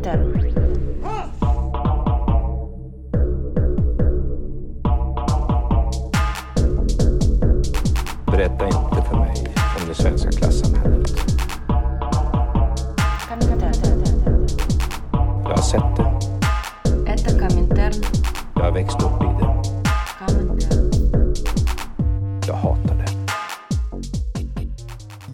Winter. Berätta inte för mig om det svenska klassamhället. Jag har sett det. Jag har växt upp i det. Jag hatar det.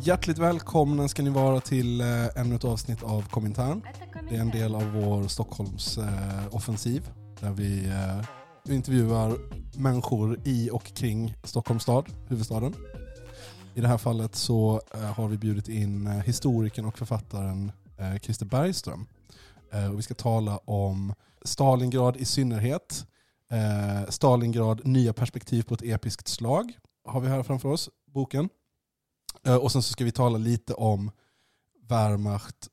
Hjärtligt välkomna ska ni vara till eh, ännu ett avsnitt av Komintern. Det är en del av vår Stockholmsoffensiv eh, där vi eh, intervjuar människor i och kring Stockholms stad, huvudstaden. I det här fallet så eh, har vi bjudit in historikern och författaren Christer Bergström. Och vi ska tala om Stalingrad i synnerhet, Stalingrad nya perspektiv på ett episkt slag har vi här framför oss, boken. Och sen så ska vi tala lite om Wehrmacht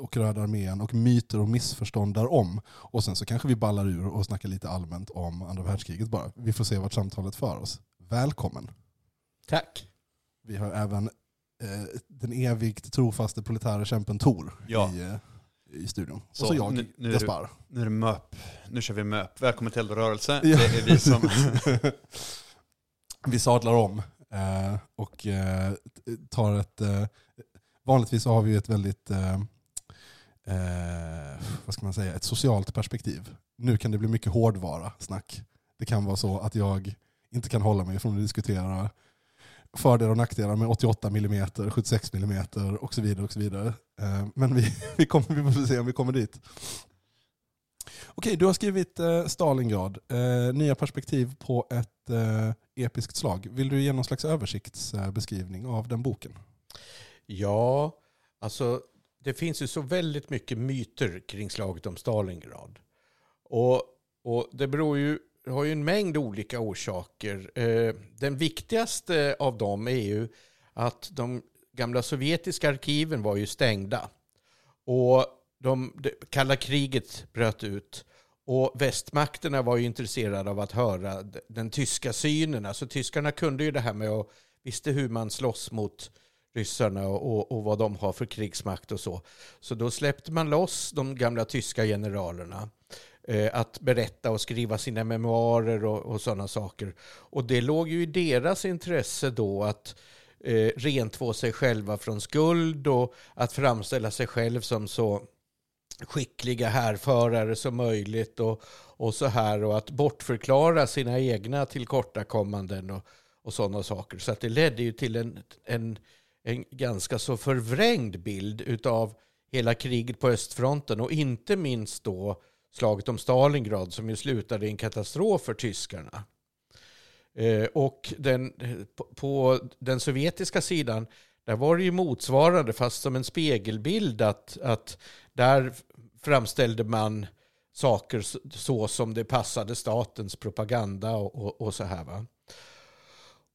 och Röda armén och myter och missförstånd därom. Och sen så kanske vi ballar ur och snackar lite allmänt om andra världskriget bara. Vi får se vart samtalet för oss. Välkommen. Tack. Vi har även eh, den evigt trofaste proletära kämpen Tor Ja. i, eh, i studion. Så, och så jag, nu- Gaspar. Nu är det MÖP. Nu kör vi MÖP. Välkommen till Eldrörelse. Ja. Det är vi som... vi sadlar om eh, och eh, tar ett... Eh, vanligtvis så har vi ett väldigt... Eh, vad ska man säga? Ett socialt perspektiv. Nu kan det bli mycket hårdvara snack. Det kan vara så att jag inte kan hålla mig från att diskutera fördelar och nackdelar med 88 mm, 76 mm och så vidare. och så vidare. Eh, Men vi, vi, kommer, vi får se om vi kommer dit. Okej, du har skrivit eh, Stalingrad, eh, nya perspektiv på ett eh, episkt slag. Vill du ge någon slags översiktsbeskrivning av den boken? Ja, alltså det finns ju så väldigt mycket myter kring slaget om Stalingrad. Och, och det beror ju, har ju en mängd olika orsaker. Eh, den viktigaste av dem är ju att de gamla sovjetiska arkiven var ju stängda. Och de, det kalla kriget bröt ut. Och västmakterna var ju intresserade av att höra den tyska synen. Alltså tyskarna kunde ju det här med att, visste hur man slåss mot ryssarna och, och, vad de har för krigsmakt och så. Så då släppte man loss de gamla tyska generalerna eh, att berätta och skriva sina memoarer och, och sådana saker. Och det låg ju i deras intresse då att eh, rentvå sig själva från skuld och att framställa sig själv som så skickliga härförare som möjligt och, och så här och att bortförklara sina egna tillkortakommanden och, och sådana saker. Så att det ledde ju till en, en, en ganska så förvrängd bild utav hela kriget på östfronten och inte minst då slaget om Stalingrad som ju slutade i en katastrof för tyskarna. Eh, och den, på, den sovjetiska sidan där var det ju motsvarande fast som en spegelbild att, att där framställde man saker så, så som det passade statens propaganda och, och, och så här. Va?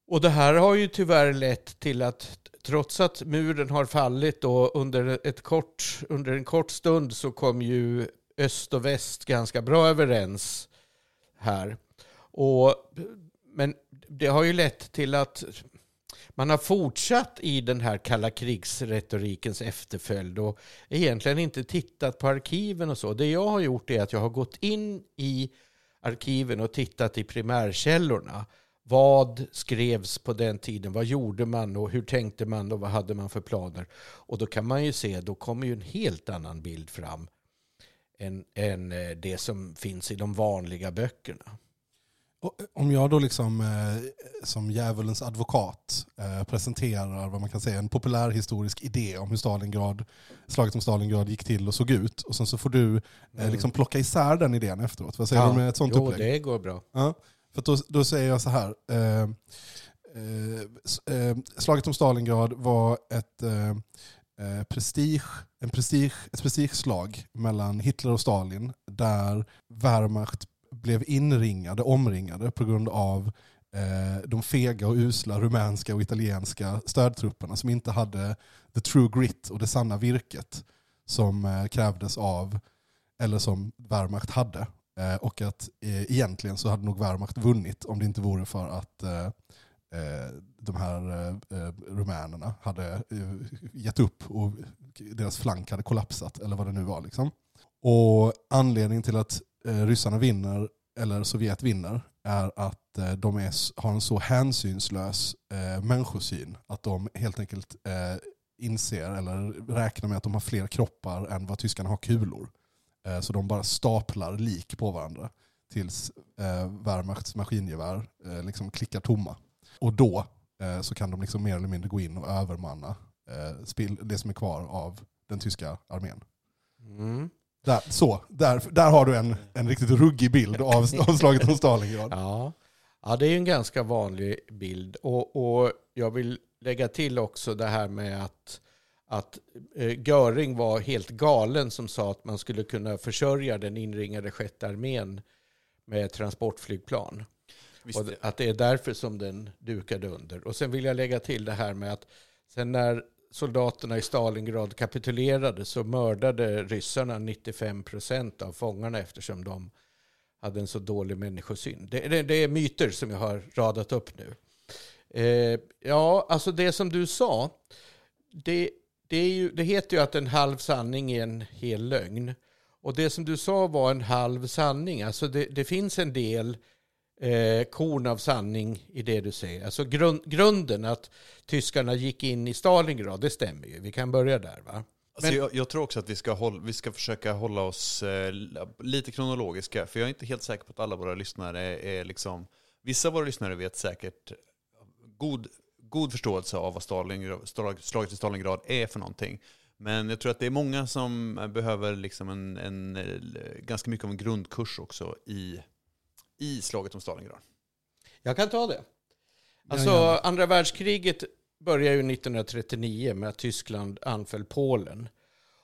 Och det här har ju tyvärr lett till att trots att muren har fallit då under, ett kort, under en kort stund så kom ju öst och väst ganska bra överens här. Och, men det har ju lett till att man har fortsatt i den här kalla krigsretorikens efterföljd och egentligen inte tittat på arkiven och så. Det jag har gjort är att jag har gått in i arkiven och tittat i primärkällorna. Vad skrevs på den tiden? Vad gjorde man och hur tänkte man och vad hade man för planer? Och då kan man ju se, då kommer ju en helt annan bild fram än, än eh, det som finns i de vanliga böckerna. Och Om jag då liksom eh, som djävulens advokat eh, presenterar vad man kan säga en populärhistorisk idé om hur Stalingrad, slaget om Stalingrad gick till och såg ut och sen så får du eh, liksom plocka isär den idén efteråt. Vad säger du med ett sånt jo, upplägg? det går bra. Ja, för då, då säger jag så här. Eh, eh, eh, slaget om Stalingrad var ett, eh, eh, prestige, en prestige, ett prestigeslag mellan Hitler och Stalin där Wehrmacht blev inringade, omringade på grund av eh, de fega och usla rumänska och italienska stödtrupperna som inte hade the true grit och det sanna virket som eh, krävdes av, eller som Wehrmacht hade. Eh, och att eh, egentligen så hade nog Wehrmacht vunnit om det inte vore för att eh, eh de här eh, eh, rumänerna hade eh, gett upp och deras flank hade kollapsat eller vad det nu var. Liksom. Och anledningen till att eh, ryssarna vinner, eller Sovjet vinner, är att eh, de är, har en så hänsynslös eh, människosyn att de helt enkelt eh, inser eller räknar med att de har fler kroppar än vad tyskarna har kulor. Eh, så de bara staplar lik på varandra tills eh, Wehrmachts maskingevär eh, liksom klickar tomma. Och då eh, så kan de liksom mer eller mindre gå in och övermanna det som är kvar av den tyska armén. Mm. Där, så, där, där har du en, en riktigt ruggig bild av, av slaget om Stalingrad. Ja. ja, det är ju en ganska vanlig bild. Och, och jag vill lägga till också det här med att, att eh, Göring var helt galen som sa att man skulle kunna försörja den inringade sjätte armén med transportflygplan. Visst, Och att det är därför som den dukade under. Och sen vill jag lägga till det här med att sen när soldaterna i Stalingrad kapitulerade så mördade ryssarna 95 procent av fångarna eftersom de hade en så dålig människosyn. Det, det, det är myter som jag har radat upp nu. Eh, ja, alltså det som du sa, det, det, ju, det heter ju att en halv sanning är en hel lögn. Och det som du sa var en halv sanning. Alltså det, det finns en del eh, korn av sanning i det du säger. Alltså grund, grunden att tyskarna gick in i Stalingrad, det stämmer ju. Vi kan börja där va? Alltså Men- jag, jag tror också att vi ska, hålla, vi ska försöka hålla oss eh, lite kronologiska, för jag är inte helt säker på att alla våra lyssnare är, är liksom... Vissa av våra lyssnare vet säkert god, god förståelse av vad Stalingrad, slaget i Stalingrad är för någonting. Men jag tror att det är många som behöver liksom en, en, eh, ganska mycket av en grundkurs också i, i slaget om Stalingrad. Jag kan ta det. Alltså gärna. andra världskriget började ju 1939 med att Tyskland anföll Polen.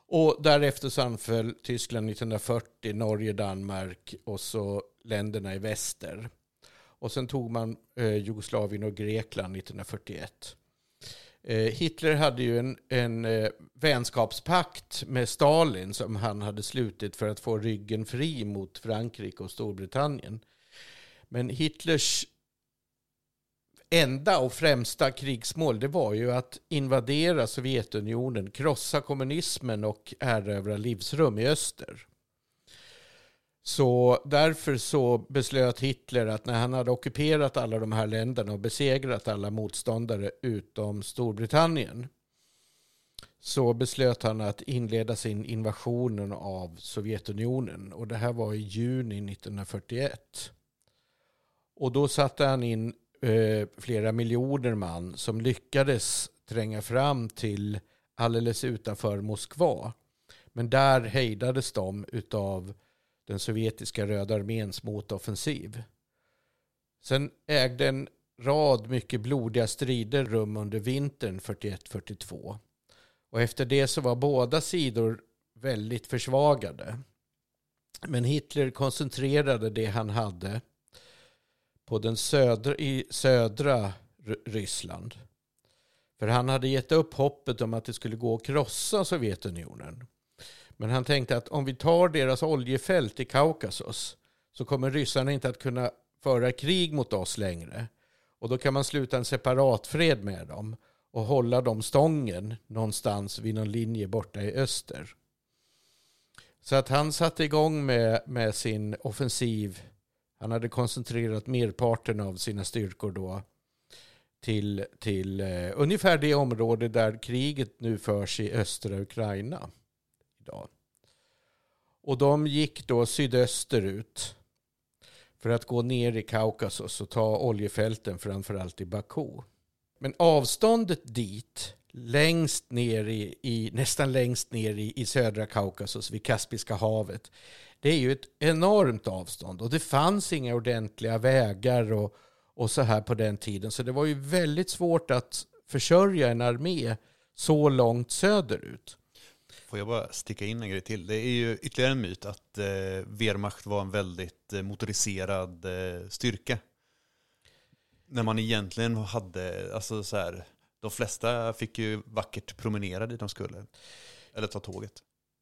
Och därefter så anföll Tyskland 1940 Norge, Danmark och så länderna i väster. Och sen tog man eh, Jugoslavien och Grekland 1941. Eh, Hitler hade ju en, en eh, vänskapspakt med Stalin som han hade slutit för att få ryggen fri mot Frankrike och Storbritannien. Men Hitlers enda och främsta krigsmål det var ju att invadera Sovjetunionen, krossa kommunismen och erövra livsrum i öster. Så därför så beslöt Hitler att när han hade ockuperat alla de här länderna och besegrat alla motståndare utom Storbritannien så beslöt han att inleda sin invasion av Sovjetunionen och det här var i juni 1941. Och då satte han in eh, flera miljoner man som lyckades tränga fram till alldeles utanför Moskva. Men där hejdades de utav den sovjetiska röda arméns motoffensiv. Sen ägde en rad mycket blodiga strider rum under vintern 41-42. Och efter det så var båda sidor väldigt försvagade. Men Hitler koncentrerade det han hade på den södra, i södra Ryssland. För han hade gett upp hoppet om att det skulle gå att krossa Sovjetunionen. Men han tänkte att om vi tar deras oljefält i Kaukasus så kommer ryssarna inte att kunna föra krig mot oss längre. Och då kan man sluta en separatfred med dem och hålla dem stången någonstans vid någon linje borta i öster. Så att han satte igång med, med sin offensiv. Han hade koncentrerat merparten av sina styrkor då till, till eh, ungefär det område där kriget nu förs i östra Ukraina idag. Och de gick då sydösterut för att gå ner i Kaukasus och ta oljefälten framförallt i Baku. Men avståndet dit, längst ner i, i, nästan längst ner i, i södra Kaukasus vid Kaspiska havet, det är ju ett enormt avstånd och det fanns inga ordentliga vägar och, och så här på den tiden. Så det var ju väldigt svårt att försörja en armé så långt söderut. Får jag bara sticka in en grej till? Det är ju ytterligare en myt att eh, Wehrmacht var en väldigt eh, motoriserad eh, styrka. När man egentligen hade, alltså så här, de flesta fick ju vackert promenera dit de skulle. Eller ta tåget.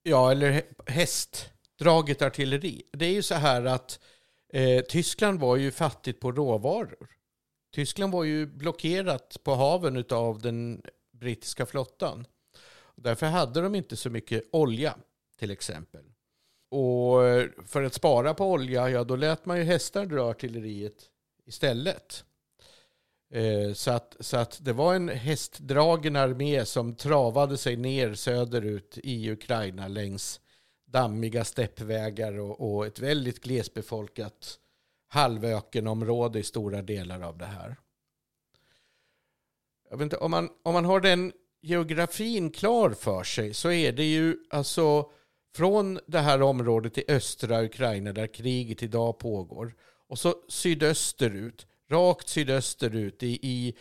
Ja, eller hästdraget artilleri. Det är ju så här att eh, Tyskland var ju fattigt på råvaror. Tyskland var ju blockerat på haven av den brittiska flottan. Därför hade de inte så mycket olja till exempel. Och för att spara på olja, ja då lät man ju hästar dra artilleriet istället. Eh, Så att, så att det var en hästdragen armé som travade sig ner söderut i Ukraina längs dammiga steppvägar och, och ett väldigt glesbefolkat halvökenområde i stora delar av det här. Jag vet inte, om, man, om man har den geografin klar för sig så är det ju alltså från det här området i östra Ukraina där kriget idag pågår och så sydösterut, rakt sydösterut i, i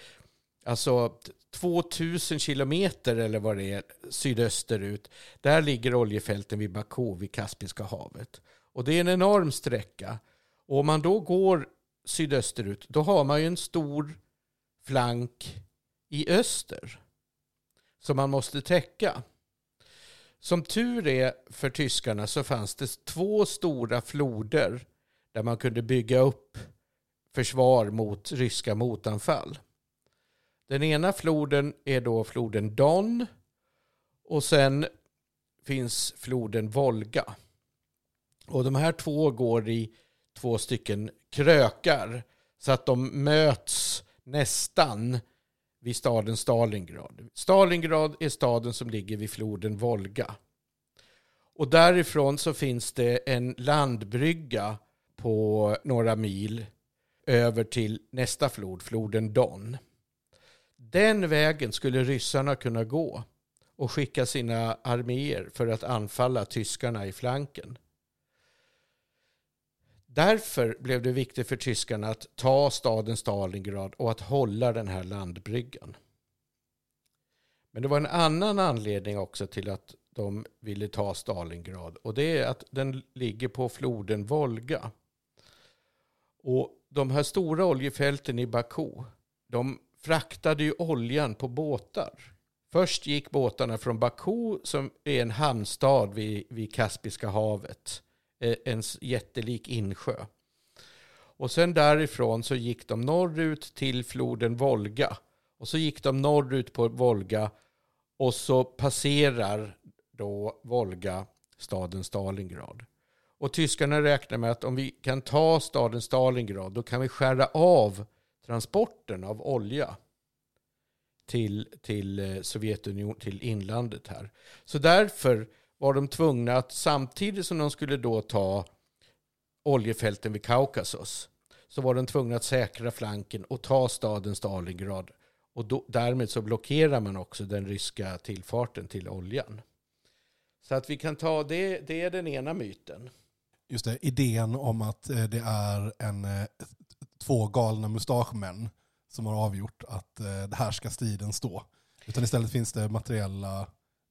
alltså 2000 kilometer eller vad det är sydösterut. Där ligger oljefälten vid Baku vid Kaspiska havet. Och det är en enorm sträcka. Och om man då går sydösterut då har man ju en stor flank i öster som man måste täcka. Som tur är för tyskarna så fanns det två stora floder där man kunde bygga upp försvar mot ryska motanfall. Den ena floden är då floden Don och sen finns floden Volga. Och de här två går i två stycken krökar så att de möts nästan vid staden Stalingrad. Stalingrad är staden som ligger vid floden Volga. Och därifrån så finns det en landbrygga på några mil över till nästa flod, floden Don. Den vägen skulle ryssarna kunna gå och skicka sina arméer för att anfalla tyskarna i flanken. Därför blev det viktigt för tyskarna att ta staden Stalingrad och att hålla den här landbryggan. Men det var en annan anledning också till att de ville ta Stalingrad och det är att den ligger på floden Volga. Och de här stora oljefälten i Baku, de fraktade ju oljan på båtar. Först gick båtarna från Baku som är en hamnstad vid, vid Kaspiska havet. Eh, en jättelik insjö. Och sen därifrån så gick de norrut till floden Volga. Och så gick de norrut på Volga och så passerar då Volga staden Stalingrad. Och tyskarna räknar med att om vi kan ta staden Stalingrad då kan vi skära av transporten av olja till, till eh, Sovjetunionen, till inlandet här. Så därför var de tvungna att samtidigt som de skulle då ta oljefälten vid Kaukasus så var de tvungna att säkra flanken och ta staden Stalingrad. Och då, därmed så blockerar man också den ryska tillfarten till oljan. Så att vi kan ta det, det är den ena myten. Just det, idén om att eh, det är en, eh, två galna mustaschmän som har avgjort att eh, det här ska striden stå. Utan istället finns det materiella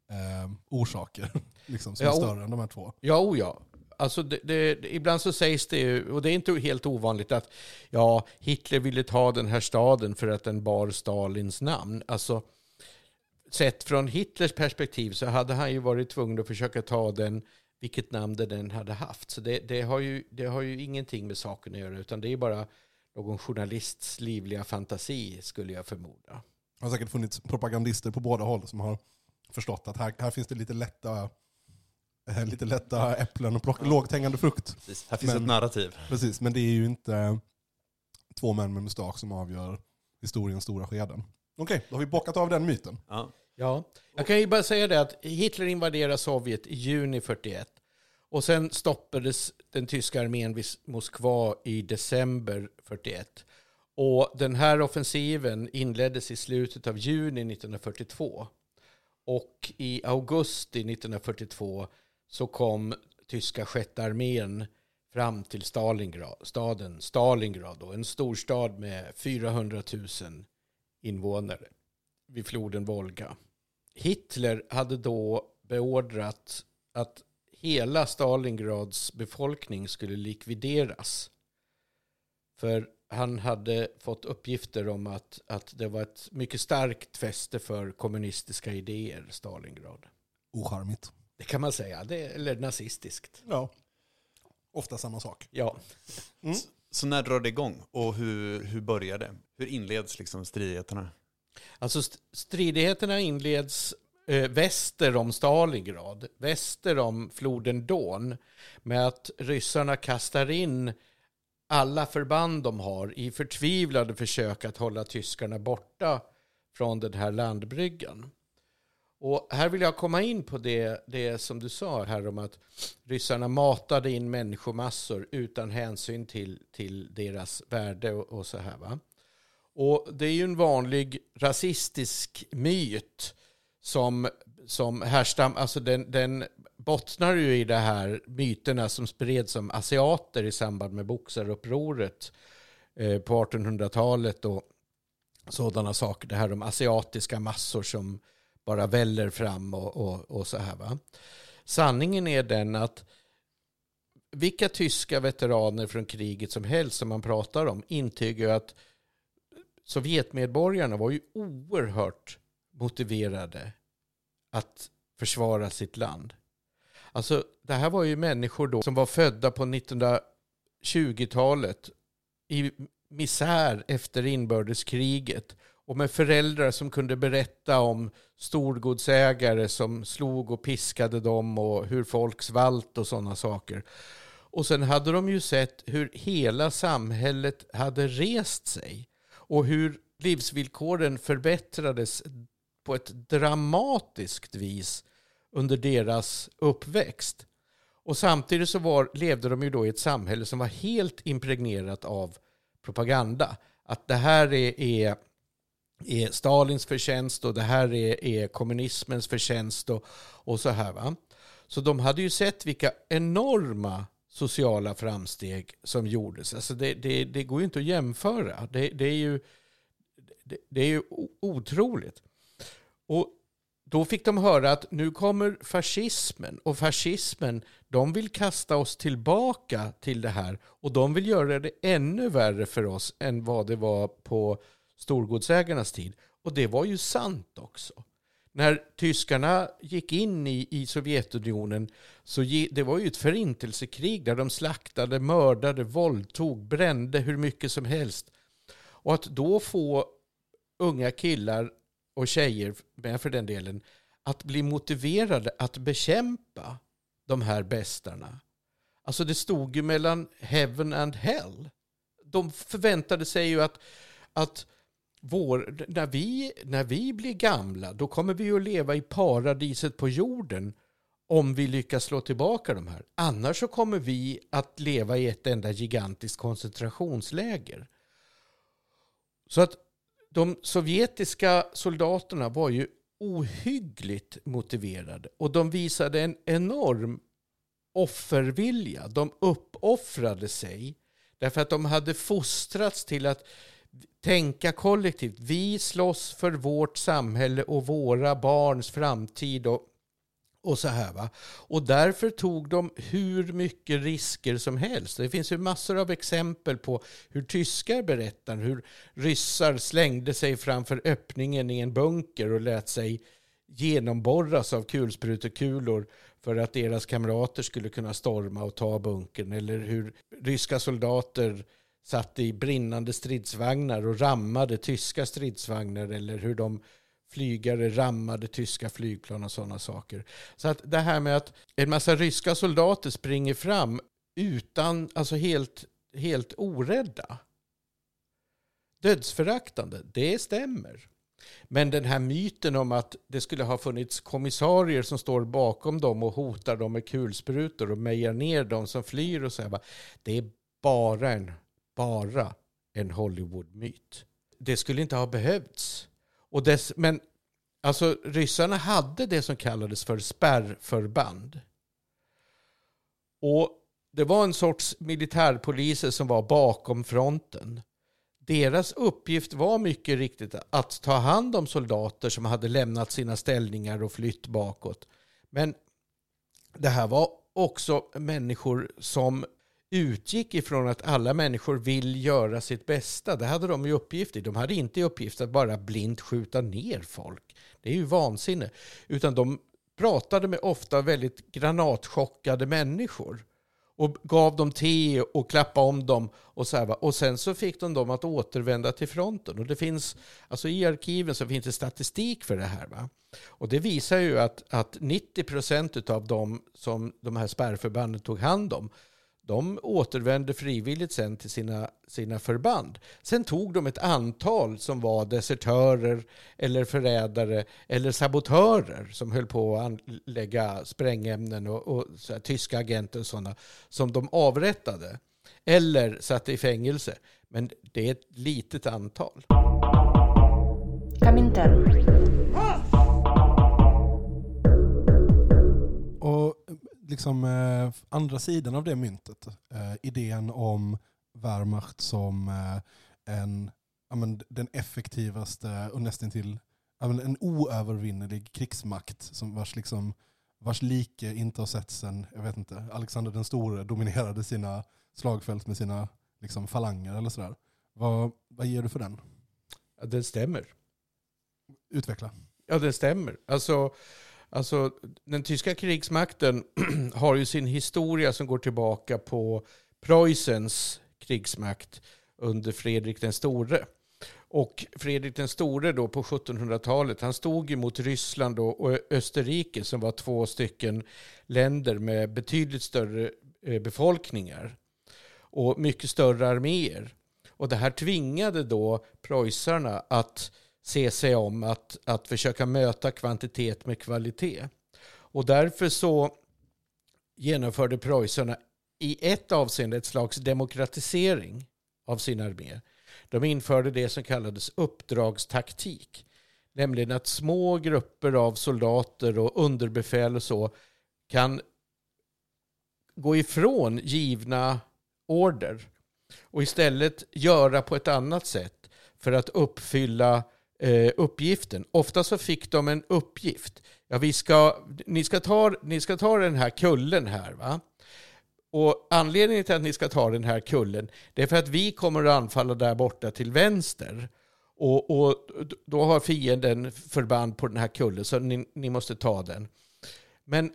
eh, orsaker liksom, som Ja, är större än de här två. Ja, o ja. Alltså det, det, det- ibland så sägs det ju, och det är inte helt ovanligt, att ja, Hitler ville ta den här staden för att den bar Stalins namn. Alltså, sett från Hitlers perspektiv så hade han ju varit tvungen att försöka ta den vilket namn den än hade haft. Så det, det, har ju, det har ju ingenting med saken att göra, utan det är bara någon journalists livliga fantasi, skulle jag förmoda. Det har säkert funnits propagandister på båda håll som har förstått att här, här finns det lite lätta, eh, lite lätta äpplen och plocka lågt hängande frukt. Precis. Här finns Men- ett narrativ. Precis, men det är ju inte två män med mustasch som avgör historiens stora skeden. Okej, då har vi bockat av den myten. Ja. Ja, jag kan ju bara säga det att Hitler invaderar Sovjet i juni 41 och sen stoppades den tyska armén vid Moskva i december 41. Och den här offensiven inleddes i slutet av juni 1942. Och i augusti 1942 så kom tyska sjätte armén fram till Stalingrad, staden Stalingrad, då, en storstad med 400 000 invånare vid floden Volga. Hitler hade då beordrat att hela Stalingrads befolkning skulle likvideras. För han hade fått uppgifter om att, att det var ett mycket starkt fäste för kommunistiska idéer, Stalingrad. Ocharmigt. Det kan man säga, det, eller nazistiskt. Ja. Ofta samma sak. Ja. Så när drar det igång och hur, hur börjar det? Hur inleds liksom stridigheterna? Alltså st- stridigheterna inleds eh, väster om Stalingrad, väster om floden Don, med att ryssarna kastar in alla förband de har i förtvivlade försök att hålla tyskarna borta från den här landbryggan. Och här vill jag komma in på det, det som du sa här om att ryssarna matade in människomassor utan hänsyn till, till deras värde och, och så här. Va? Och det är ju en vanlig rasistisk myt som, som härstam, alltså den, den bottnar ju i de här myterna som spreds om asiater i samband med boxarupproret eh, på 1800-talet och sådana saker. Det här om asiatiska massor som bara väller fram och, och, och så här. Va? Sanningen är den att vilka tyska veteraner från kriget som helst som man pratar om intygar att Sovjetmedborgarna var ju oerhört motiverade att försvara sitt land. Alltså, det här var ju människor då som var födda på 1920-talet i misär efter inbördeskriget och med föräldrar som kunde berätta om storgodsägare som slog och piskade dem och hur folk svalt och sådana saker. Och sen hade de ju sett hur hela samhället hade rest sig och hur livsvillkoren förbättrades på ett dramatiskt vis under deras uppväxt. Och samtidigt så var, levde de ju då i ett samhälle som var helt impregnerat av propaganda. Att det här är, är, är Stalins förtjänst och det här är, är kommunismens förtjänst och, och så här. Va? Så de hade ju sett vilka enorma sociala framsteg som gjordes. Alltså det, det, det går ju inte att jämföra. Det, det är ju, det, det, är ju otroligt. Och då fick de höra att nu kommer fascismen och fascismen de vill kasta oss tillbaka till det här och de vill göra det ännu värre för oss än vad det var på storgodsägarnas tid. Och det var ju sant också. När tyskarna gick in i, i Sovjetunionen så ge, det var ju ett förintelsekrig där de slaktade, mördade, våldtog, brände hur mycket som helst. Och att då få unga killar och tjejer med för den delen att bli motiverade att bekämpa de här bästarna. Alltså det stod ju mellan heaven and hell. De förväntade sig ju att, att vår, när, vi, när vi blir gamla då kommer vi att leva i paradiset på jorden om vi lyckas slå tillbaka de här. Annars så kommer vi att leva i ett enda gigantiskt koncentrationsläger. Så att de sovjetiska soldaterna var ju ohyggligt motiverade och de visade en enorm offervilja. De uppoffrade sig därför att de hade fostrats till att tänka kollektivt. Vi slåss för vårt samhälle och våra barns framtid och och så här va. Och därför tog de hur mycket risker som helst. Det finns ju massor av exempel på hur tyskar berättar hur ryssar slängde sig framför öppningen i en bunker och lät sig genomborras av kulsprutekulor för att deras kamrater skulle kunna storma och ta bunkern. Eller hur ryska soldater satt i brinnande stridsvagnar och rammade tyska stridsvagnar. Eller hur de flygare rammade tyska flygplan och sådana saker. Så att det här med att en massa ryska soldater springer fram utan, alltså helt, helt orädda. Dödsföraktande, det stämmer. Men den här myten om att det skulle ha funnits kommissarier som står bakom dem och hotar dem med kulsprutor och mejar ner dem som flyr och så här, det är bara en, bara en Hollywood-myt. Det skulle inte ha behövts. Och dess, men alltså, ryssarna hade det som kallades för spärrförband. Och det var en sorts militärpoliser som var bakom fronten. Deras uppgift var mycket riktigt att ta hand om soldater som hade lämnat sina ställningar och flytt bakåt. Men det här var också människor som utgick ifrån att alla människor vill göra sitt bästa. Det hade de i uppgift i. De hade inte i uppgift att bara blint skjuta ner folk. Det är ju vansinne. Utan de pratade med ofta väldigt granatchockade människor. och gav dem te och klappade om dem. Och, så här, och sen så fick de dem att återvända till fronten. Och det finns, alltså i arkiven så finns det statistik för det här. Va? Och det visar ju att, att 90 procent av dem som de här spärrförbanden tog hand om, de återvände frivilligt sen till sina, sina förband. Sen tog de ett antal som var desertörer eller förrädare eller sabotörer som höll på att lägga sprängämnen och, och så här, tyska agenter och sådana som de avrättade eller satte i fängelse. Men det är ett litet antal. Komintern. Liksom eh, andra sidan av det myntet, eh, idén om Wehrmacht som eh, en, ja, men, den effektivaste och nästan till ja, men, en oövervinnerlig krigsmakt som vars, liksom, vars like inte har sett sen, jag vet inte, Alexander den store dominerade sina slagfält med sina liksom, falanger eller sådär. Vad, vad ger du för den? Ja, det stämmer. Utveckla. Ja, det stämmer. Alltså, alltså, den tyska krigsmakten har ju sin historia som går tillbaka på Preussens krigsmakt under Fredrik den store. Och Fredrik den store då på 1700-talet, han stod ju mot Ryssland och Österrike som var två stycken länder med betydligt större eh, befolkningar och mycket större arméer. Och det här tvingade då preussarna att se sig om att, att försöka möta kvantitet med kvalitet. Och därför så genomförde preussarna i ett avseende ett slags demokratisering av sin armé. De införde det som kallades uppdragstaktik. Nämligen att små grupper av soldater och underbefäl och så kan gå ifrån givna order och istället göra på ett annat sätt för att uppfylla eh, uppgiften. Ofta så fick de en uppgift. Ja, vi ska, ni, ska ta, ni ska ta den här kullen här. va? Och anledningen till att ni ska ta den här kullen det är för att vi kommer att anfalla där borta till vänster. Och, och då har fienden förband på den här kullen så ni, ni måste ta den. Men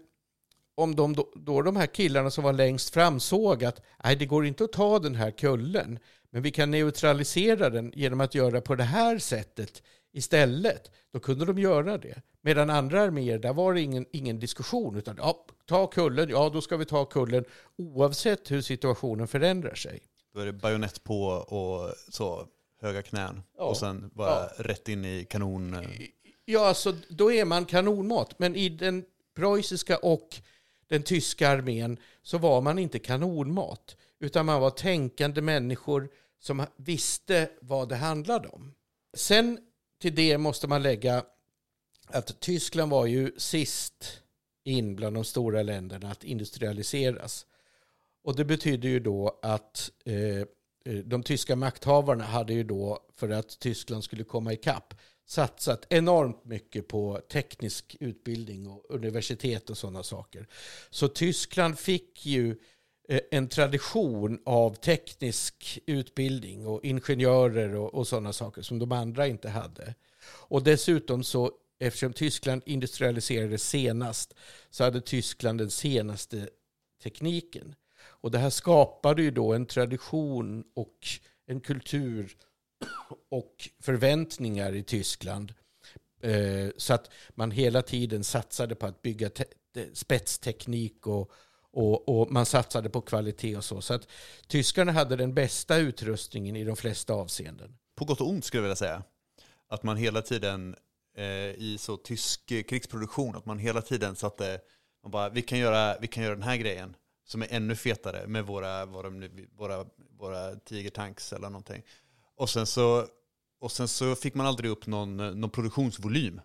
om de, då, då de här killarna som var längst fram såg att nej, det går inte att ta den här kullen, men vi kan neutralisera den genom att göra på det här sättet istället. Då kunde de göra det. Medan andra arméer, där var det ingen, ingen diskussion. Utan ja, ta kullen, ja då ska vi ta kullen oavsett hur situationen förändrar sig. Då är det bajonett på och så höga knän. Ja. Och sen bara Ja. rätt in i kanon. eh, Ja, alltså då är man kanonmat. Men i den preussiska och den tyska armén så var man inte kanonmat. Utan man var tänkande människor som visste vad det handlade om. Sen till det måste man lägga att Tyskland var ju sist in bland de stora länderna att industrialiseras. Och det betyder ju då att eh, eh, de tyska makthavarna hade ju då, för att Tyskland skulle komma ikapp, satsat enormt mycket på teknisk utbildning och universitet och sådana saker. Så Tyskland fick ju eh, Eh, en tradition av teknisk utbildning och ingenjörer och, och sådana saker som de andra inte hade. Och dessutom så, eftersom Tyskland industrialiserades senast, så hade Tyskland den senaste tekniken. Och det här skapade ju då en tradition och en kultur och förväntningar i Tyskland. Eh, så att man hela tiden satsade på att bygga spetsteknik och, och, och man satsade på kvalitet och så. Så att tyskarna hade den bästa utrustningen i de flesta avseenden. På gott och ont skulle jag vilja säga. Att man hela tiden eh, i så tysk krigsproduktion, att man hela tiden satte, man bara, vi kan göra, vi kan göra den här grejen som är ännu fetare med våra, våra, våra, våra tigertanks eller någonting. Och sen så, och sen så fick man aldrig upp någon, någon produktionsvolym.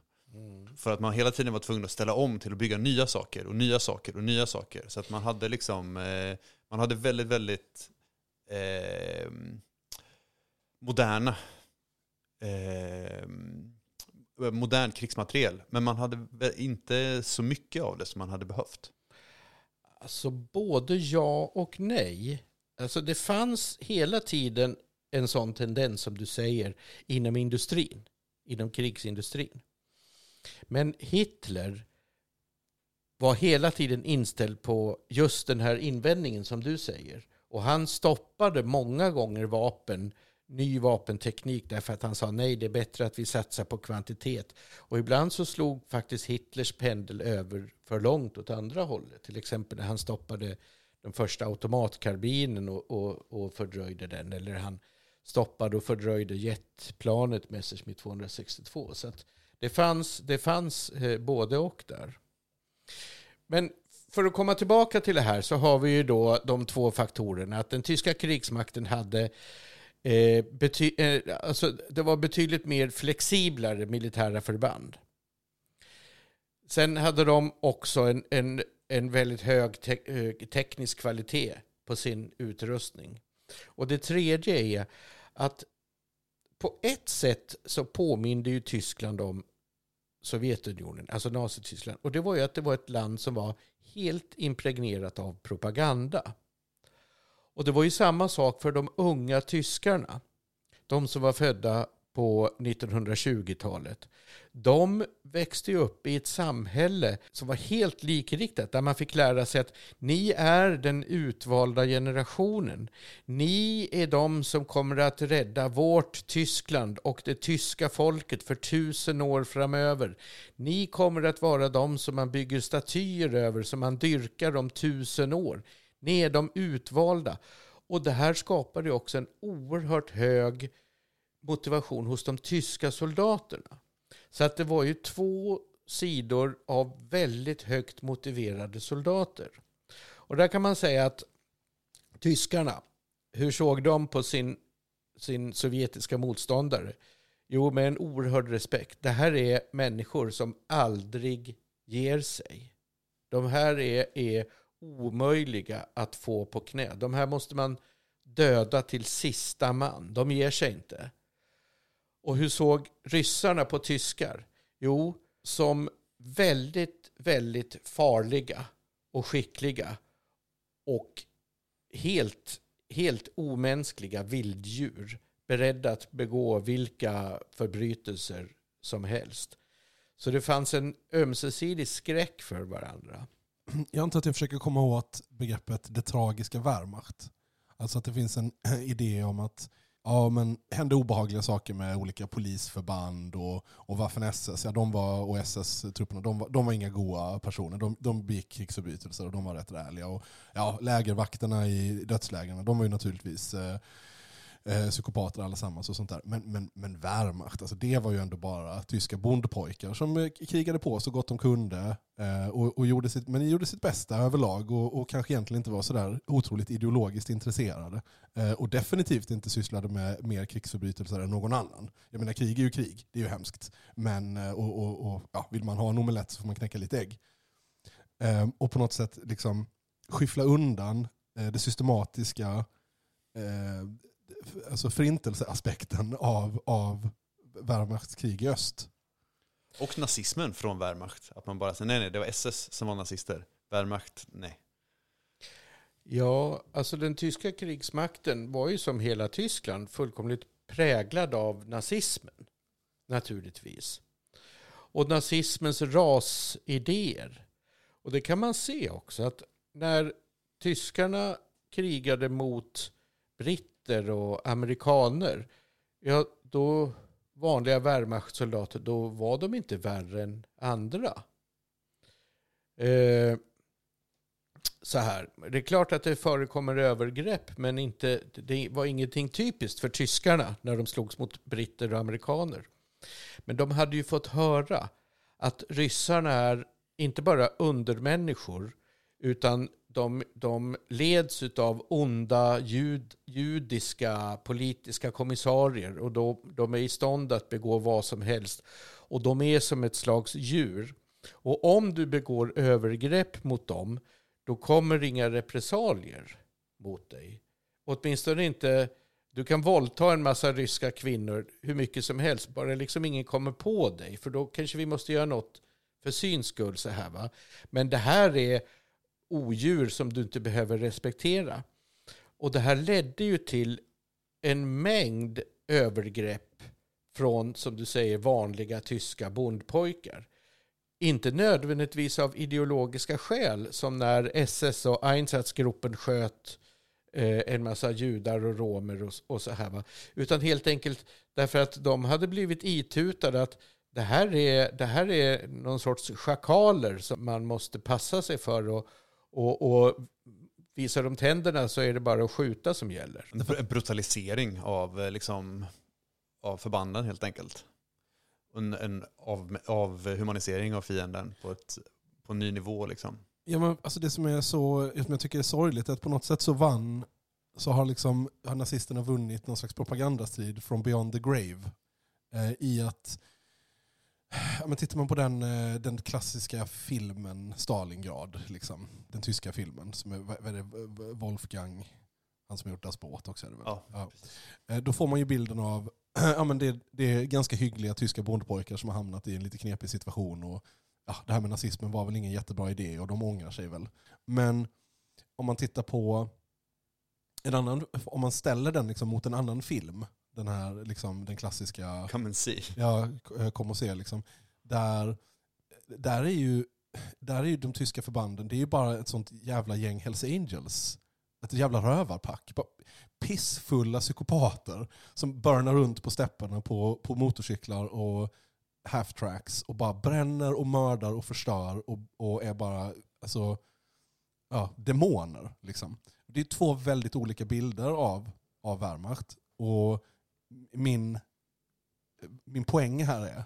För att man hela tiden var tvungen att ställa om till att bygga nya saker och nya saker och nya saker. Så att man hade liksom, eh, man hade väldigt, väldigt eh, moderna eh, modern krigsmateriel. Men man hade inte så mycket av det som man hade behövt. Alltså både ja och nej. Alltså det fanns hela tiden en sån tendens som du säger inom industrin, inom krigsindustrin. Men Hitler var hela tiden inställd på just den här invändningen som du säger. Och han stoppade många gånger vapen, ny vapenteknik därför att han sa nej, det är bättre att vi satsar på kvantitet. Och ibland så slog faktiskt Hitlers pendel över för långt åt andra hållet. Till exempel när han stoppade den första automatkarbinen och, och, och fördröjde den. Eller han stoppade och fördröjde jetplanet Messerschmitt 262. Så att det fanns, det fanns eh, både och där. Men för att komma tillbaka till det här så har vi ju då de två faktorerna. Att den tyska krigsmakten hade eh, bety eh, alltså det var betydligt mer flexiblare militära förband. Sen hade de också en, en, en väldigt hög te eh, teknisk kvalitet på sin utrustning. Och det tredje är att på ett sätt så påminde ju Tyskland om Sovjetunionen, alltså Nazityskland. Och det var ju att det var ett land som var helt impregnerat av propaganda. Och det var ju samma sak för de unga tyskarna. De som var födda på 1920-talet. De växte ju upp i ett samhälle som var helt likriktat, där man fick lära sig att ni är den utvalda generationen. Ni är de som kommer att rädda vårt Tyskland och det tyska folket för tusen år framöver. Ni kommer att vara de som man bygger statyer över, som man dyrkar om tusen år. Ni är de utvalda. Och det här skapade också en oerhört hög motivation hos de tyska soldaterna. Så att det var ju två sidor av väldigt högt motiverade soldater. Och där kan man säga att tyskarna, hur såg de på sin, sin sovjetiska motståndare? Jo, med en oerhörd respekt. Det här är människor som aldrig ger sig. De här är, är omöjliga att få på knä. De här måste man döda till sista man. De ger sig inte. Och hur såg ryssarna på tyskar? Jo, som väldigt, väldigt farliga och skickliga och helt, helt omänskliga vilddjur beredda att begå vilka förbrytelser som helst. Så det fanns en ömsesidig skräck för varandra. Jag antar att jag försöker komma åt begreppet det tragiska Wehrmacht. Alltså att det finns en idé om att ja, men hände obehagliga saker med olika polisförband och, och Waffen-SS. Ja, de var, och SS-trupperna, de var, de var inga goa personer. De, de begick krigsförbrytelser och de var rätt ärliga. Och, ja, lägervakterna i dödslägren, de var ju naturligtvis eh, eh, psykopater allesammans och sånt där. Men, men, men Wehrmacht, alltså det var ju ändå bara tyska bondpojkar som eh, krigade på så gott de kunde. Eh, och, och gjorde sitt, men gjorde sitt bästa överlag och, och kanske egentligen inte var sådär otroligt ideologiskt intresserade. Eh, och definitivt inte sysslade med mer krigsförbrytelser än någon annan. Jag menar krig är ju krig, det är ju hemskt. Men eh, och, och, och, ja, vill man ha en omelett så får man knäcka lite ägg. Eh, och på något sätt liksom skyffla undan eh, det systematiska alltså förintelseaspekten av, av Wehrmachts krig i öst. Och nazismen från Wehrmacht. Att man bara säger nej, nej, det var SS som var nazister. Wehrmacht, nej. Ja, alltså den tyska krigsmakten var ju som hela Tyskland fullkomligt präglad av nazismen. Naturligtvis. Och nazismens rasidéer. Och det kan man se också att när tyskarna krigade mot britter britter och amerikaner, ja då vanliga Wehrmachtsoldater, då var de inte värre än andra. Eh, så här, det är klart att det förekommer övergrepp, men inte, det var ingenting typiskt för tyskarna när de slogs mot britter och amerikaner. Men de hade ju fått höra att ryssarna är inte bara undermänniskor, utan de, de leds av onda jud, judiska politiska kommissarier och då, de är i stånd att begå vad som helst. Och de är som ett slags djur. Och om du begår övergrepp mot dem, då kommer inga repressalier mot dig. Åtminstone inte, du kan våldta en massa ryska kvinnor hur mycket som helst, bara liksom ingen kommer på dig. För då kanske vi måste göra något för syns skull så här va. Men det här är odjur som du inte behöver respektera. Och det här ledde ju till en mängd övergrepp från, som du säger, vanliga tyska bondpojkar. inte nödvändigtvis av ideologiska skäl som när SS och Einsatzgruppen sköt eh, en massa judar och romer och, och så här. Va? Utan helt enkelt därför att de hade blivit itutade att det här är, det här är någon sorts schakaler som man måste passa sig för. Och, och, och visar de tänderna så är det bara att skjuta som gäller. En brutalisering av, eh, liksom, av förbanden helt enkelt. En, en av, avhumanisering av fienden på, ett, på en ny nivå. Liksom. Ja, men alltså det som, är så, som jag tycker är sorgligt är att på något sätt så vann så har, liksom, har nazisterna vunnit någon slags propagandastrid från beyond the grave. Eh, I att Ja, men tittar man på den, eh, den klassiska filmen Stalingrad, liksom, den tyska filmen, som är, vad är det, Wolfgang, han som har gjort Das Boot också. Är det väl? Ja. Ja. Eh, Då får man ju bilden av ja, men det, det är ganska hyggliga tyska bondpojkar som har hamnat i en lite knepig situation. Och, ja, det här med nazismen var väl ingen jättebra idé och de ångrar sig väl. Men om man tittar på en annan, om man ställer den liksom mot en annan film, den här liksom, den klassiska Come and see. Ja, k- kom och se liksom. Där, där, är ju, där är ju de tyska förbanden, det är ju bara ett sånt jävla gäng Hells Angels. Ett jävla rövarpack. Bara Pissfulla psykopater som burnar runt på stepparna på, på motorcyklar och half-tracks och bara bränner och mördar och förstör och, och är bara alltså, ja, demoner. Liksom. Det är två väldigt olika bilder av, av Wehrmacht. Och min, min poäng här är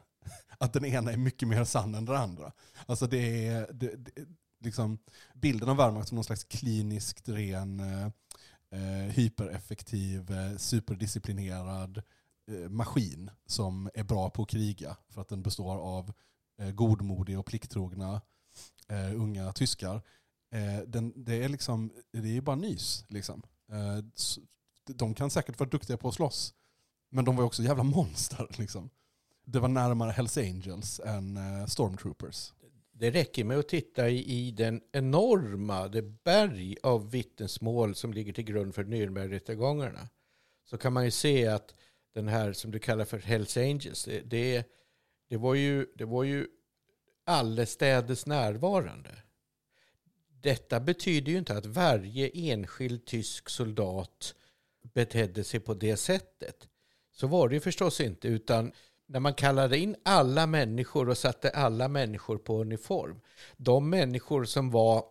att den ena är mycket mer sann än den andra. Alltså det är det, det, liksom, bilden av Wehrmacht som någon slags kliniskt ren, eh, eh hypereffektiv, eh, superdisciplinerad eh, maskin som är bra på att kriga för att den består av eh, godmodiga och plikttrogna eh, unga tyskar. Eh, den, det är liksom, det är bara nys. Liksom. Eh, de kan säkert vara duktiga på att slåss, men de var ju också jävla monster. Liksom. Det var närmare Hells Angels än eh, Stormtroopers. Det räcker med att titta i, i den enorma, det berg av vittnesmål som ligger till grund för Nürnbergrättegångarna. Så kan man ju se att den här som du kallar för Hells Angels, det, det, det var ju, det var ju allestädes närvarande. Detta betyder ju inte att varje enskild tysk soldat betedde sig på det sättet. Så var det ju förstås inte, utan när man kallade in alla människor och satte alla människor på uniform, de människor som var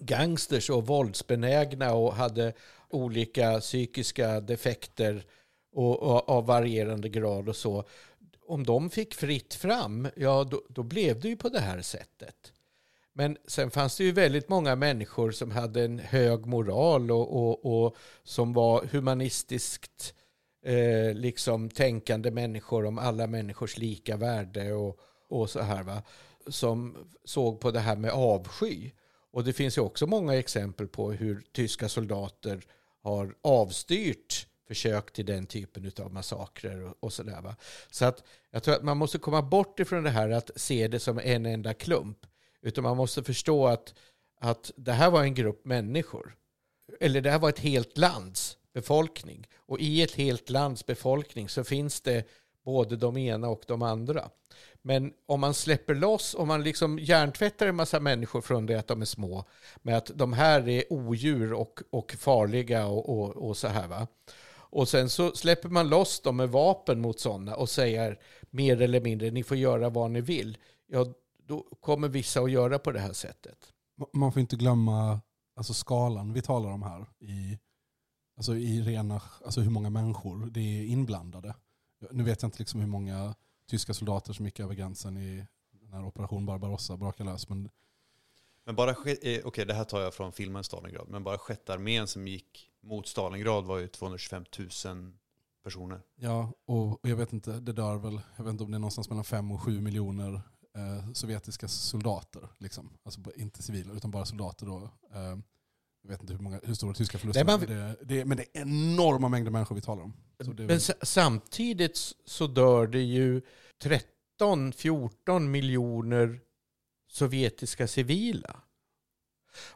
gangsters och våldsbenägna och hade olika psykiska defekter och, och, av varierande grad och så, om de fick fritt fram, ja då, då blev det ju på det här sättet. Men sen fanns det ju väldigt många människor som hade en hög moral och, och, och som var humanistiskt eh, liksom tänkande människor om alla människors lika värde och, och så här va. Som såg på det här med avsky. Och det finns ju också många exempel på hur tyska soldater har avstyrt försök till den typen av massakrer och, och sådär. Va? Så att jag tror att man måste komma bort ifrån det här att se det som en enda klump. Utan man måste förstå att, att det här var en grupp människor. Eller det här var ett helt lands befolkning. Och i ett helt lands befolkning så finns det både de ena och de andra. Men om man släpper loss, om man liksom hjärntvättar en massa människor från det att de är små, med att de här är odjur och, och farliga och, och, och så här va. Och sen så släpper man loss dem med vapen mot sådana och säger mer eller mindre, ni får göra vad ni vill. Ja, då kommer vissa att göra på det här sättet. Man får inte glömma alltså, skalan vi talar om här. I, alltså, i rena, alltså, hur många människor det är inblandade. Nu vet jag inte liksom hur många tyska soldater som gick över gränsen i den här operation Barbarossa brakade lös. Men Men bara, eh, okej det här tar jag från filmen Stalingrad, men bara sjätte armén som gick mot Stalingrad var ju 225 000 personer. Ja, och, jag vet inte, det dör väl, jag vet inte om det är någonstans mellan 5 och 7 miljoner eh, sovjetiska soldater. Liksom. Alltså inte civila, utan bara soldater då. Eh, jag vet inte hur, många, hur stora tyska förluster Nej, man- men, det, det, men det är enorma mängder människor vi talar om. Men väl, sa- samtidigt så dör det ju 13-14 miljoner sovjetiska civila.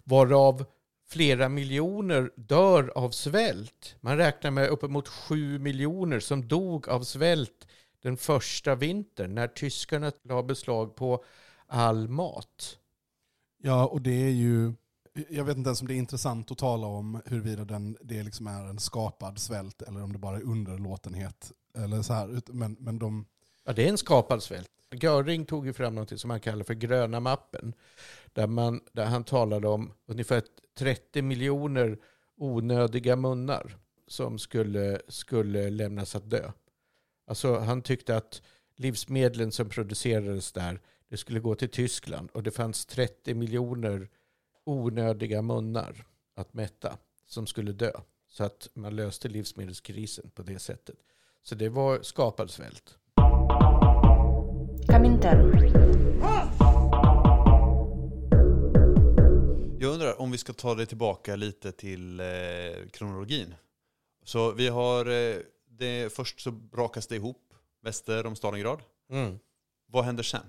Varav flera miljoner dör av svält. Man räknar med uppemot 7 miljoner som dog av svält den första vintern när tyskarna la beslag på all mat. Ja, och det är ju... Jag vet inte ens om det är intressant att tala om huruvida den, det liksom är en skapad svält eller om det bara är underlåtenhet. Eller så här. Men, men de... Ja, det är en skapad svält. Göring tog ju fram något som han kallar för gröna mappen. Där, man, där han talade om ungefär 30 miljoner onödiga munnar som skulle, skulle lämnas att dö. Alltså han tyckte att livsmedlen som producerades där, det skulle gå till Tyskland och det fanns 30 miljoner onödiga munnar att mätta som skulle dö. Så att man löste livsmedelskrisen på det sättet. Så det var skapad svält. Jag undrar om vi ska ta det tillbaka lite till eh, kronologin. Så vi har, eh, det, först så brakas det ihop väster om Stalingrad. Mm. Vad händer sen?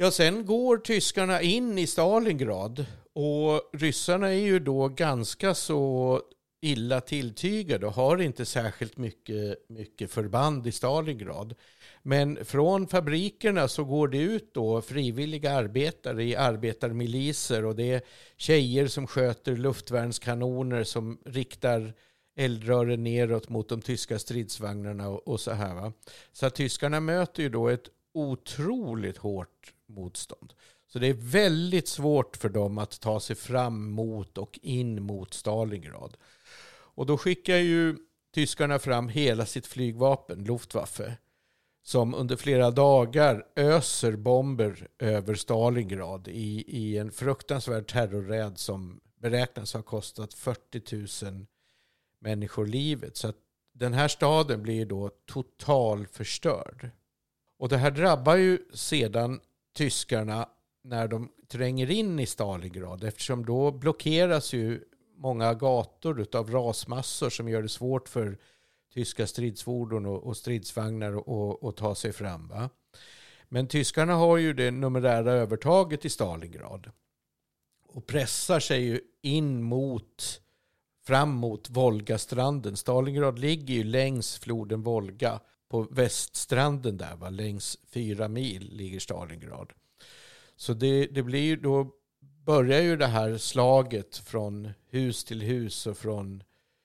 Ja, sen går tyskarna in i Stalingrad och ryssarna är ju då ganska så illa tilltygade och har inte särskilt mycket, mycket förband i Stalingrad. Men från fabrikerna så går det ut då frivilliga arbetare i arbetarmiliser och det är tjejer som sköter luftvärnskanoner som riktar eldrören neråt mot de tyska stridsvagnarna och, och så här. Va? Så tyskarna möter ju då ett otroligt hårt motstånd. Så det är väldigt svårt för dem att ta sig fram mot och in mot Stalingrad. Och då skickar ju tyskarna fram hela sitt flygvapen, Luftwaffe, som under flera dagar öser bomber över Stalingrad i, i en fruktansvärd terrorräd som beräknas ha kostat 40 000 människor livet. Så att den här staden blir då totalförstörd. Och det här drabbar ju sedan tyskarna när de tränger in i Stalingrad eftersom då blockeras ju många gator av rasmassor som gör det svårt för tyska stridsfordon och, stridsvagnar att- att ta sig fram. Va? Men tyskarna har ju det numerära övertaget i Stalingrad och pressar sig ju in mot fram mot Volgastranden. Stalingrad ligger ju längs floden Volga på väststranden där, va? längs fyra mil ligger Stalingrad. Så det, det blir ju då börjar ju det här slaget från hus till hus och från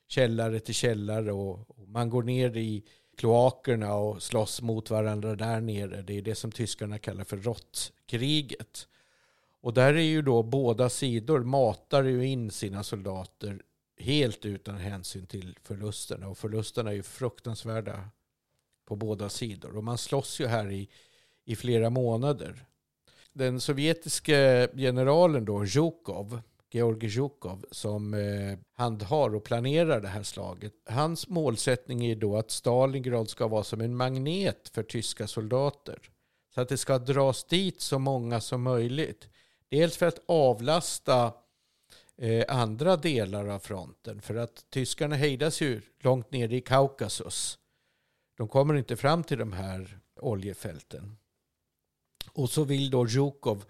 källare till källare och, och man går ner i kloakerna och slåss mot varandra där nere. Det är det som tyskarna kallar för råttkriget. Och där är ju då båda sidor matar ju in sina soldater helt utan hänsyn till förlusterna. Och förlusterna är ju fruktansvärda på båda sidor. Och man slåss ju här i, i flera månader. Den sovjetiske generalen då, Zhukov, Georgij Zhukov, som eh, handhar och planerar det här slaget. Hans målsättning är då att Stalingrad ska vara som en magnet för tyska soldater. Så att det ska dras dit så många som möjligt. Dels för att avlasta eh, andra delar av fronten. För att tyskarna hejdas ju långt ner i Kaukasus. De kommer inte fram till de här oljefälten. Och så vill då Zhukov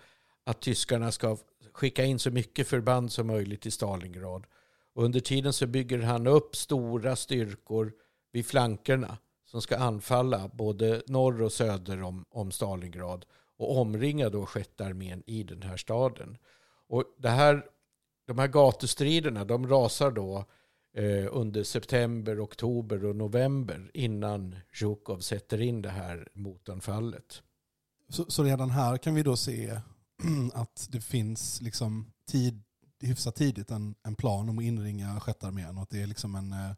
att tyskarna ska skicka in så mycket förband som möjligt till Stalingrad. Och under tiden så bygger han upp stora styrkor vid flankerna som ska anfalla både norr och söder om, om Stalingrad och omringa då sjätte armén i den här staden. Och det här, de här gatustriderna de rasar då eh, under september, oktober och november innan Zhukov sätter in det här motanfallet. Så, så redan här kan vi då se att det finns liksom tid, hyfsat tidigt en, en plan om att inringa sjätte armén och att det är liksom en, eh,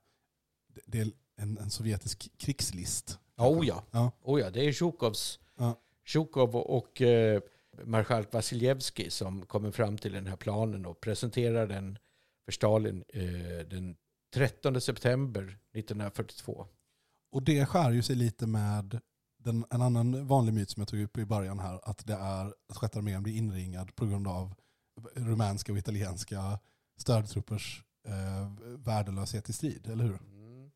det- är en, en sovjetisk krigslist. Oh ja. Ja. Oh ja, det är Zhukovs, Ja. Zhukov och eh, marskalk Vasiljevskij som kommer fram till den här planen och presenterar den för Stalin eh, den 13 september 1942. Och det skär ju sig lite med den, en annan vanlig myt som jag tog upp i början här, att det är att sjätte armén blir inringad på grund av rumänska och italienska stödtruppers eh, värdelöshet i strid, eller hur? Mm.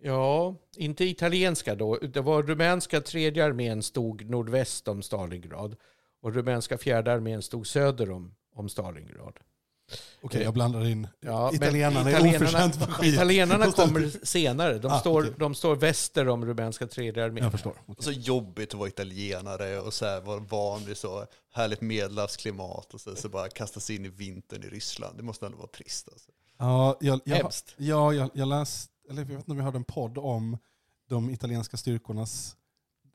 Ja, inte italienska då. Det var rumänska tredje armén stod nordväst om Stalingrad och rumänska fjärde armén stod söder om, om Stalingrad. Okej, Eh, jag blandar in. Ja, Italienarna är oförtjänt för skit. italienarna kommer senare. De, Ah, står, okej. de står väster om rumänska tredje armén. Jag förstår. Och så jobbigt att vara italienare och så här vara van vid så härligt medelhavsklimat och så, så bara kastas in i vintern i Ryssland. Det måste ändå vara trist alltså. Ja, jag, jag, Hemskt. ja, jag, jag läste, eller jag vet inte om vi hörde en podd om de italienska styrkornas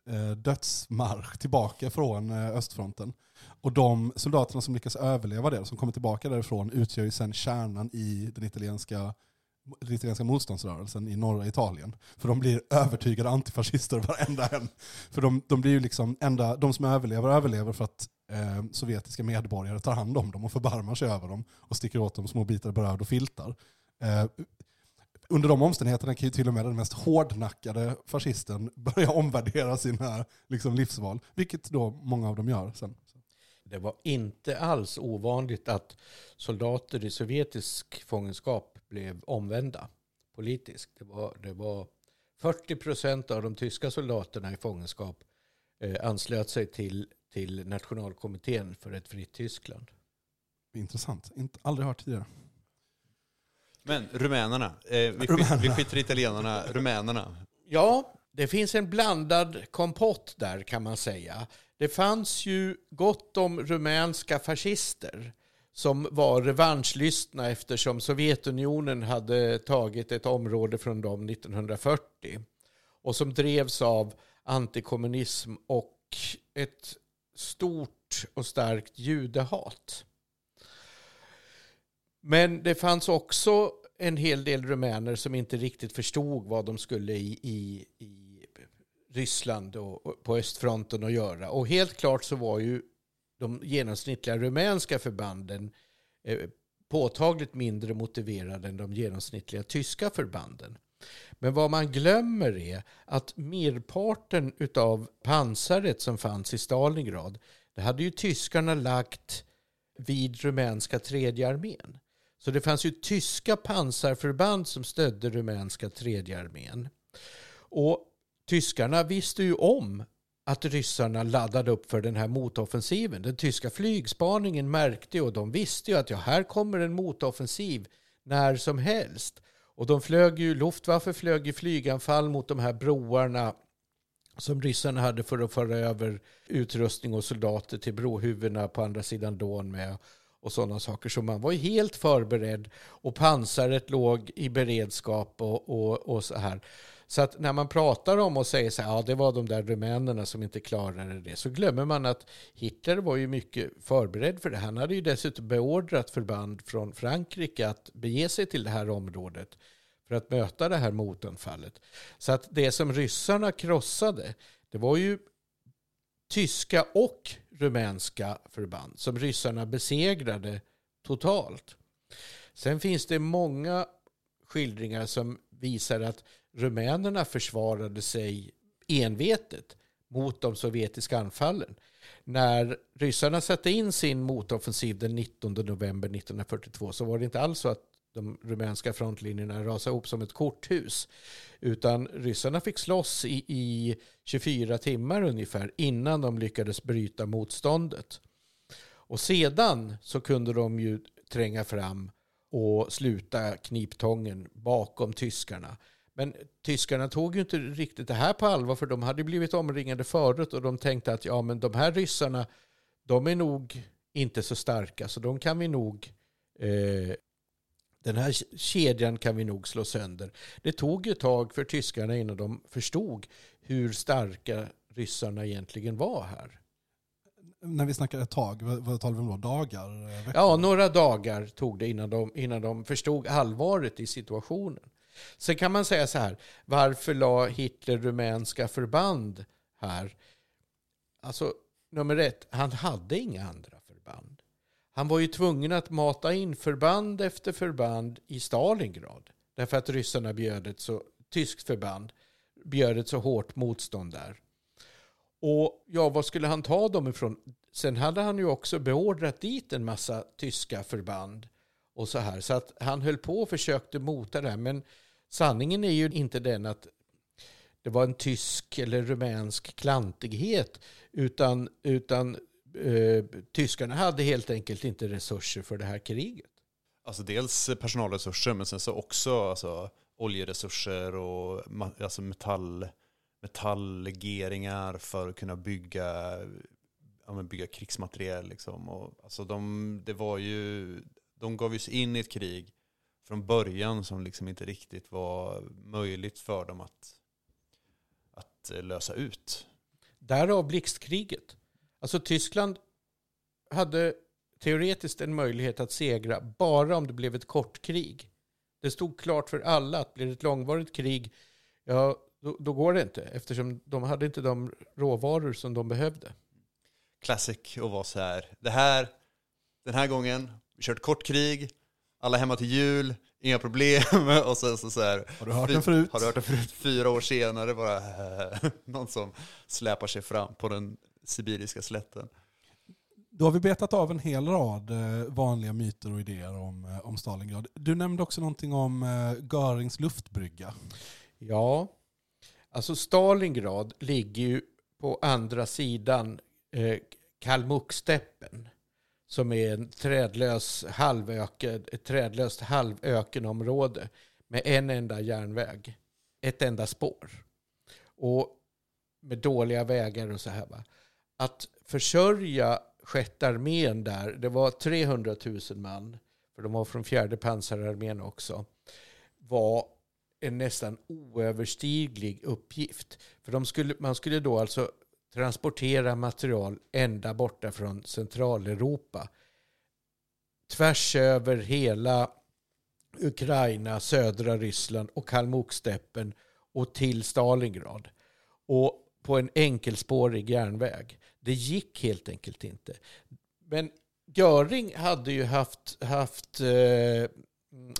Eh, dödsmarsch tillbaka från eh, östfronten. Och de soldaterna som lyckas överleva det, som kommer tillbaka därifrån, utgör ju sen kärnan i den italienska, den italienska motståndsrörelsen i norra Italien. För de blir övertygade antifascister varenda en. För de, de blir ju liksom enda, de som överlever överlever för att eh, sovjetiska medborgare tar hand om dem och förbarmar sig över dem och sticker åt dem små bitar bröd och filtar. Eh, under de omständigheterna kan ju till och med den mest hårdnackade fascisten börja omvärdera sina liksom, livsval, vilket då många av dem gör sen. Det var inte alls ovanligt att soldater i sovjetisk fångenskap blev omvända politiskt. Det var, det var 40 procent av de tyska soldaterna i fångenskap eh, anslöt sig till, till nationalkommittén för ett fritt Tyskland. Intressant, Inte, aldrig hört tidigare. Men rumänerna, eh, vi, skit, vi skiter i italienarna, rumänerna. Ja, det finns en blandad kompott där kan man säga. Det fanns ju gott om rumänska fascister som var revanschlystna eftersom Sovjetunionen hade tagit ett område från dem 1940 och som drevs av antikommunism och ett stort och starkt judehat. Men det fanns också en hel del rumäner som inte riktigt förstod vad de skulle i, i, i Ryssland och, på östfronten att göra. Och helt klart så var ju de genomsnittliga rumänska förbanden eh, påtagligt mindre motiverade än de genomsnittliga tyska förbanden. Men vad man glömmer är att merparten av pansaret som fanns i Stalingrad, det hade ju tyskarna lagt vid rumänska tredje armén. Så det fanns ju tyska pansarförband som stödde rumänska tredje armén. Och tyskarna visste ju om att ryssarna laddade upp för den här motoffensiven. Den tyska flygspaningen märkte och de visste ju att ja, här kommer en motoffensiv när som helst. Och de flög ju, Luftwaffe flög ju flyganfall mot de här broarna som ryssarna hade för att föra över utrustning och soldater till brohuvudena på andra sidan Don med och sådana saker. Så man var ju helt förberedd och pansaret låg i beredskap och, och, och så här. Så att när man pratar om och säger så här, ja det var de där rumänerna som inte klarade det, så glömmer man att Hitler var ju mycket förberedd för det. Han hade ju dessutom beordrat förband från Frankrike att bege sig till det här området för att möta det här motanfallet. Så att det som ryssarna krossade, det var ju tyska och rumänska förband som ryssarna besegrade totalt. Sen finns det många skildringar som visar att rumänerna försvarade sig envetet mot de sovjetiska anfallen. När ryssarna satte in sin motoffensiv den 19 november 1942 så var det inte alls så att de rumänska frontlinjerna rasade ihop som ett korthus. Utan ryssarna fick slåss i, i 24 timmar ungefär innan de lyckades bryta motståndet. Och sedan så kunde de ju tränga fram och sluta kniptången bakom tyskarna. Men tyskarna tog ju inte riktigt det här på allvar för de hade blivit omringade förut och de tänkte att ja men de här ryssarna de är nog inte så starka så de kan vi nog eh, den här kedjan kan vi nog slå sönder. Det tog ett tag för tyskarna innan de förstod hur starka ryssarna egentligen var här. När vi snackar ett tag, vad, vad talar vi om då? Dagar? eh, Veckor? Ja, några dagar tog det innan de, innan de förstod allvaret i situationen. Sen kan man säga så här, varför la Hitler rumänska förband här? Alltså, nummer ett, han hade inga andra förband. Han var ju tvungen att mata in förband efter förband i Stalingrad. Därför att ryssarna bjöd ett så, tyskt förband bjöd ett så hårt motstånd där. Och ja, var skulle han ta dem ifrån? Sen hade han ju också beordrat dit en massa tyska förband och så här. Så att han höll på och försökte mota det här. Men sanningen är ju inte den att det var en tysk eller rumänsk klantighet. Utan, utan eh, tyskarna hade helt enkelt inte resurser för det här kriget. alltså dels personalresurser men sen så också alltså, oljeresurser och alltså metall, metalllegeringar för att kunna bygga, ja, bygga krigsmateriel. Liksom. Och, alltså de, det var ju, de gav ju sig in i ett krig från början som liksom inte riktigt var möjligt för dem att, att eh, lösa ut. Därav blixtkriget. Alltså Tyskland hade teoretiskt en möjlighet att segra bara om det blev ett kort krig. Det stod klart för alla att blir det ett långvarigt krig, ja, då, då går det inte. Eftersom de hade inte de råvaror som de behövde. Classic och vara så här, det här, den här gången, vi kört kort krig, alla hemma till jul, inga problem. Och sen så, så här, Har du hört den förut? Har du hört den förut? Fyra år senare bara någon som släpar sig fram på den sibiriska slätten. Då har vi betat av en hel rad eh, vanliga myter och idéer om, eh, om Stalingrad. Du nämnde också någonting om eh, Görings luftbrygga. Ja, alltså Stalingrad ligger ju på andra sidan eh, Kalmucksteppen som är en trädlös halvöken, ett trädlöst halvökenområde med en enda järnväg, ett enda spår och med dåliga vägar och så här. Va? Att försörja sjätte armén där, det var 300 000 man, för de var från fjärde pansararmén också, var en nästan oöverstiglig uppgift. För de skulle, man skulle då alltså transportera material ända borta från Centraleuropa. Tvärs över hela Ukraina, södra Ryssland och Kalmuksteppen och till Stalingrad. Och på en enkelspårig järnväg. Det gick helt enkelt inte. Men Göring hade ju haft, haft eh,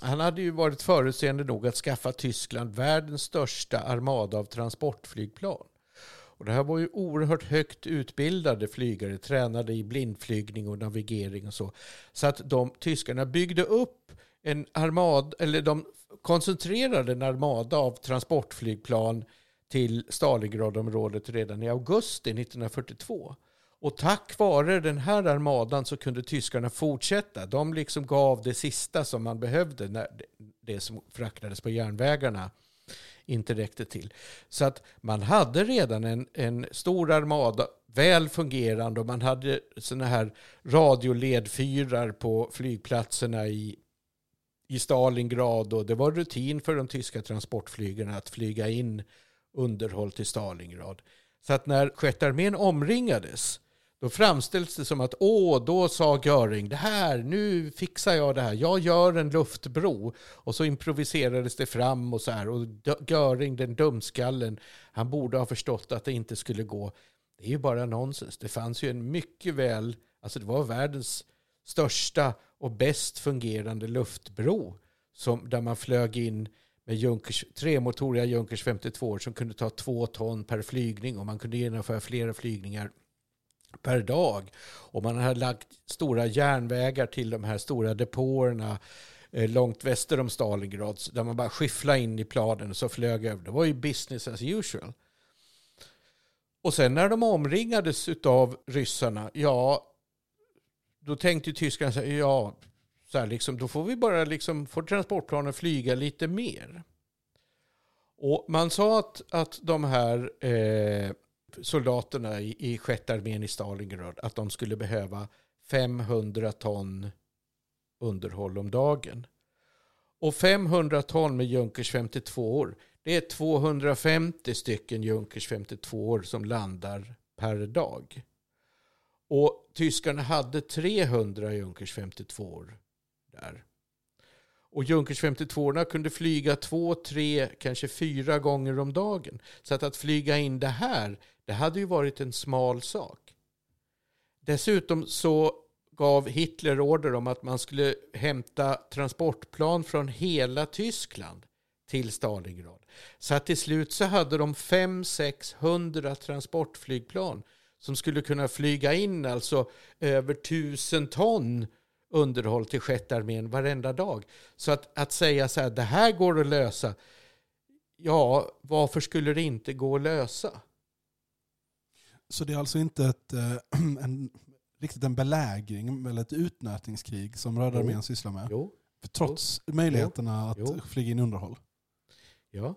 han hade ju varit förutseende nog att skaffa Tyskland världens största armada av transportflygplan. Och det här var ju oerhört högt utbildade flygare, tränade i blindflygning och navigering och så. Så att de tyskarna byggde upp en armad, eller de koncentrerade en armada av transportflygplan till Stalingradområdet redan i augusti 1942. Och tack vare den här armadan så kunde tyskarna fortsätta. De liksom gav det sista som man behövde när det som fraktades på järnvägarna inte räckte till. Så att man hade redan en, en stor armada, väl fungerande och man hade sådana här radioledfyrar på flygplatserna i, i Stalingrad och det var rutin för de tyska transportflygarna att flyga in underhåll till Stalingrad. Så att när sjätte armén omringades då framställs det som att åh, då sa Göring det här, nu fixar jag det här, jag gör en luftbro. Och så improviserades det fram och så här. Och Göring, den dumskallen, han borde ha förstått att det inte skulle gå. Det är ju bara nonsens. Det fanns ju en mycket väl, alltså det var världens största och bäst fungerande luftbro som, där man flög in med Junkers, tremotoriga Junkers 52 som kunde ta två ton per flygning och man kunde genomföra flera flygningar per dag. Och man hade lagt stora järnvägar till de här stora depåerna eh, långt väster om Stalingrad där man bara skyfflade in i planen och så flög över. Det var ju business as usual. Och sen när de omringades av ryssarna, ja, då tänkte tyskarna så här, ja, så här liksom, då får vi bara liksom, får transportplanen flyga lite mer. Och man sa att, att de här eh, soldaterna i, i sjätte armén i Stalingrad att de skulle behöva 500 ton underhåll om dagen. Och 500 ton med Junkers 52 år, det är 250 stycken Junkers 52 år som landar per dag. Och tyskarna hade 300 Junkers 52 år där. Och Junkers 52 kunde flyga två, tre, kanske fyra gånger om dagen. Så att, att flyga in det här, det hade ju varit en smal sak. Dessutom så gav Hitler order om att man skulle hämta transportplan från hela Tyskland till Stalingrad. Så att till slut så hade de 500-600 transportflygplan som skulle kunna flyga in alltså över tusen ton underhåll till sjätte armén varenda dag. Så att, att säga så här, det här går att lösa. Ja, varför skulle det inte gå att lösa? Så det är alltså inte ett, eh, en, riktigt en belägring eller ett utnötningskrig som Röda Jo. armén sysslar med? Jo, För trots möjligheterna att Jo. flyga in underhåll. Ja.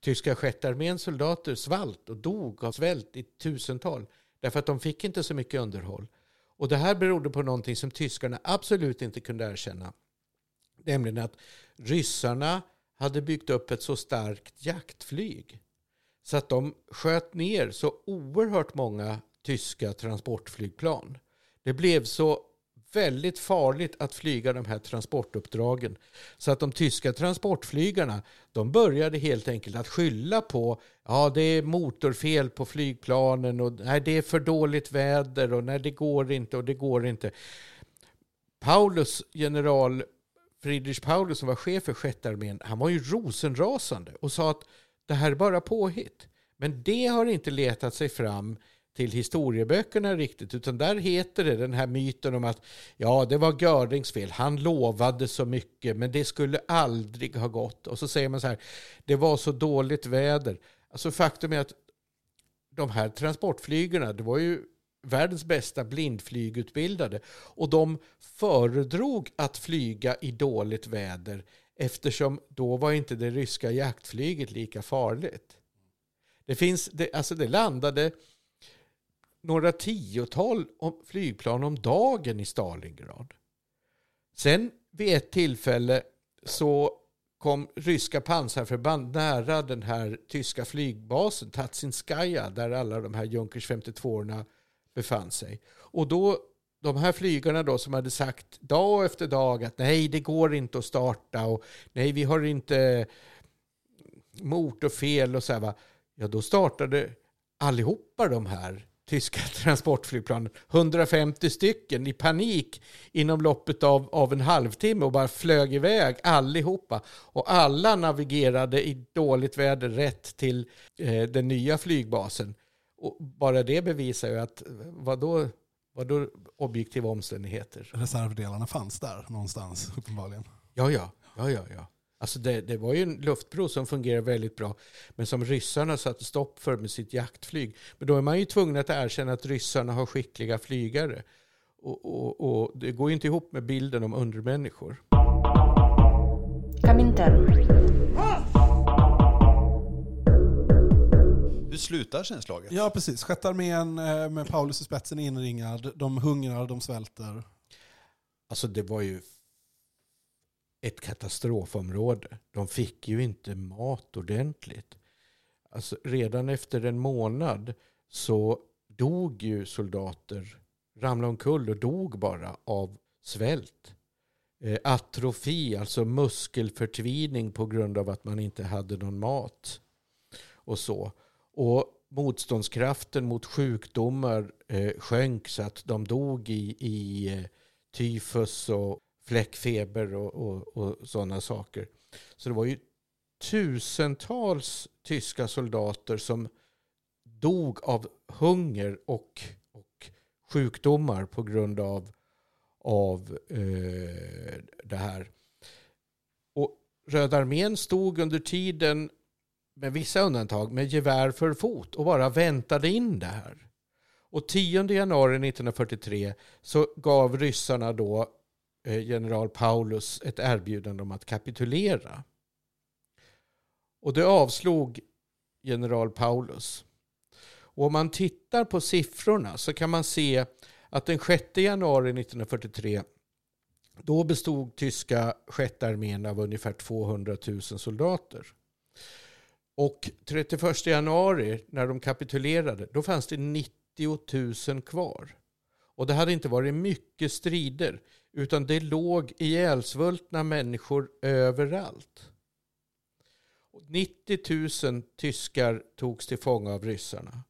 Tyska sjättearméns soldater svalt och dog av svält i tusental. Därför att de fick inte så mycket underhåll. Och det här berodde på någonting som tyskarna absolut inte kunde erkänna. Nämligen att ryssarna hade byggt upp ett så starkt jaktflyg. Så att de sköt ner så oerhört många tyska transportflygplan. Det blev så väldigt farligt att flyga de här transportuppdragen. Så att de tyska transportflygarna, de började helt enkelt att skylla på, ja det är motorfel på flygplanen och nej, det är för dåligt väder och nej det går inte och det går inte. Paulus, general Friedrich Paulus som var chef för sjätte armén, han var ju rosenrasande och sa att det här är bara påhitt. Men det har inte letat sig fram till historieböckerna riktigt, utan där heter det den här myten om att ja, det var Görings fel, han lovade så mycket, men det skulle aldrig ha gått. Och så säger man så här, det var så dåligt väder. Alltså faktum är att de här transportflygarna, det var ju världens bästa blindflygutbildade och de föredrog att flyga i dåligt väder eftersom då var inte det ryska jaktflyget lika farligt. Det, finns, det, alltså det landade några tiotal flygplan om dagen i Stalingrad. Sen vid ett tillfälle så kom ryska pansarförband nära den här tyska flygbasen Tatsinskaja där alla de här Junkers 52-orna befann sig. Och då de här flygarna då som hade sagt dag efter dag att nej det går inte att starta och nej vi har inte motorfel och så här va. Ja då startade allihopa de här tyska transportflygplanen, 150 stycken i panik inom loppet av, av en halvtimme och bara flög iväg allihopa. Och alla navigerade i dåligt väder rätt till eh, den nya flygbasen. Och bara det bevisar ju att vad då, vad då objektiva omständigheter? Reservdelarna fanns där någonstans uppenbarligen. Ja, ja, ja, ja, ja. Alltså det, det var ju en luftbro som fungerar väldigt bra, men som ryssarna satte stopp för med sitt jaktflyg. Men då är man ju tvungen att erkänna att ryssarna har skickliga flygare. Och, och, och det går ju inte ihop med bilden om undermänniskor. Hur slutar sen slaget? Ja, precis. Sjätte armén eh, med Paulus i spetsen inringad. De hungrar, de svälter. Alltså det var ju ett katastrofområde. De fick ju inte mat ordentligt. Alltså redan efter en månad så dog ju soldater, ramlade omkull och dog bara av svält. Eh, atrofi, alltså muskelförtvining på grund av att man inte hade någon mat. Och så. Och motståndskraften mot sjukdomar eh, sjönk så att de dog i, i eh, tyfus och fläckfeber och, och, och sådana saker. Så det var ju tusentals tyska soldater som dog av hunger och, och sjukdomar på grund av, av eh, det här. Och Röda armén stod under tiden, med vissa undantag, med gevär för fot och bara väntade in det här. Och 10 januari 1943 så gav ryssarna då Eh, general Paulus ett erbjudande om att kapitulera. Och det avslog general Paulus. Och om man tittar på siffrorna så kan man se att den 6 januari 1943 då bestod tyska sjätte armén av ungefär 200 000 soldater. Och 31 januari när de kapitulerade då fanns det 90 000 kvar. Och det hade inte varit mycket strider utan det låg ihjälsvultna människor överallt. 90 000 tyskar togs till fånga av ryssarna.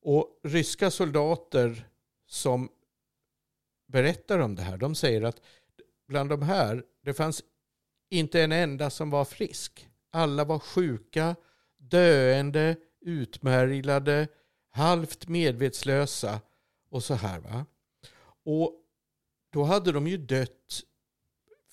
Och ryska soldater som berättar om det här, de säger att bland de här, det fanns inte en enda som var frisk. Alla var sjuka, döende, utmärglade, halvt medvetslösa och så här. va. Och då hade de ju dött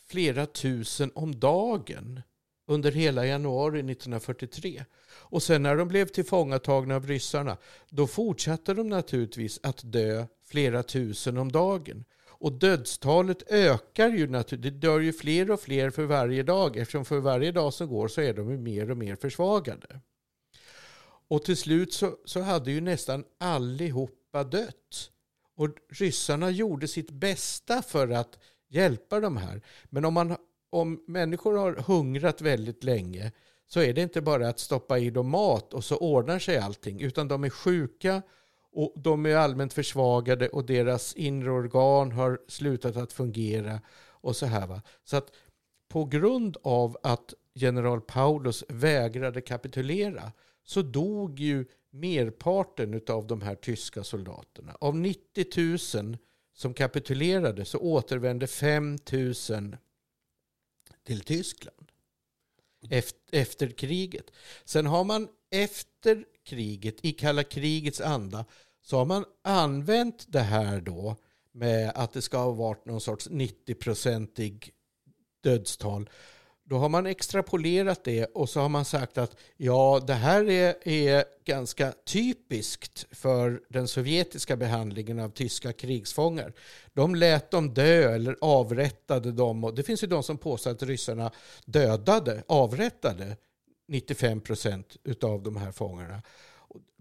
flera tusen om dagen under hela januari 1943. Och sen när de blev tillfångatagna av ryssarna, då fortsatte de naturligtvis att dö flera tusen om dagen. Och dödstalet ökar ju naturligtvis. Det dör ju fler och fler för varje dag. Eftersom för varje dag som går så är de ju mer och mer försvagade. Och till slut så, så hade ju nästan allihopa dött. Och ryssarna gjorde sitt bästa för att hjälpa de här. Men om, man, om människor har hungrat väldigt länge så är det inte bara att stoppa i dem mat och så ordnar sig allting. Utan de är sjuka och de är allmänt försvagade och deras inre organ har slutat att fungera. och Så här va. Så att på grund av att general Paulus vägrade kapitulera så dog ju merparten av de här tyska soldaterna. Av 90 000 som kapitulerade så återvände 5 000 till Tyskland efter, efter kriget. Sen har man efter kriget, i kalla krigets anda, så har man använt det här då med att det ska ha varit någon sorts 90-procentig dödstal då har man extrapolerat det och så har man sagt att ja, det här är, är ganska typiskt för den sovjetiska behandlingen av tyska krigsfångar. De lät dem dö eller avrättade dem. Och det finns ju de som påstår att ryssarna dödade, avrättade 95 procent av de här fångarna.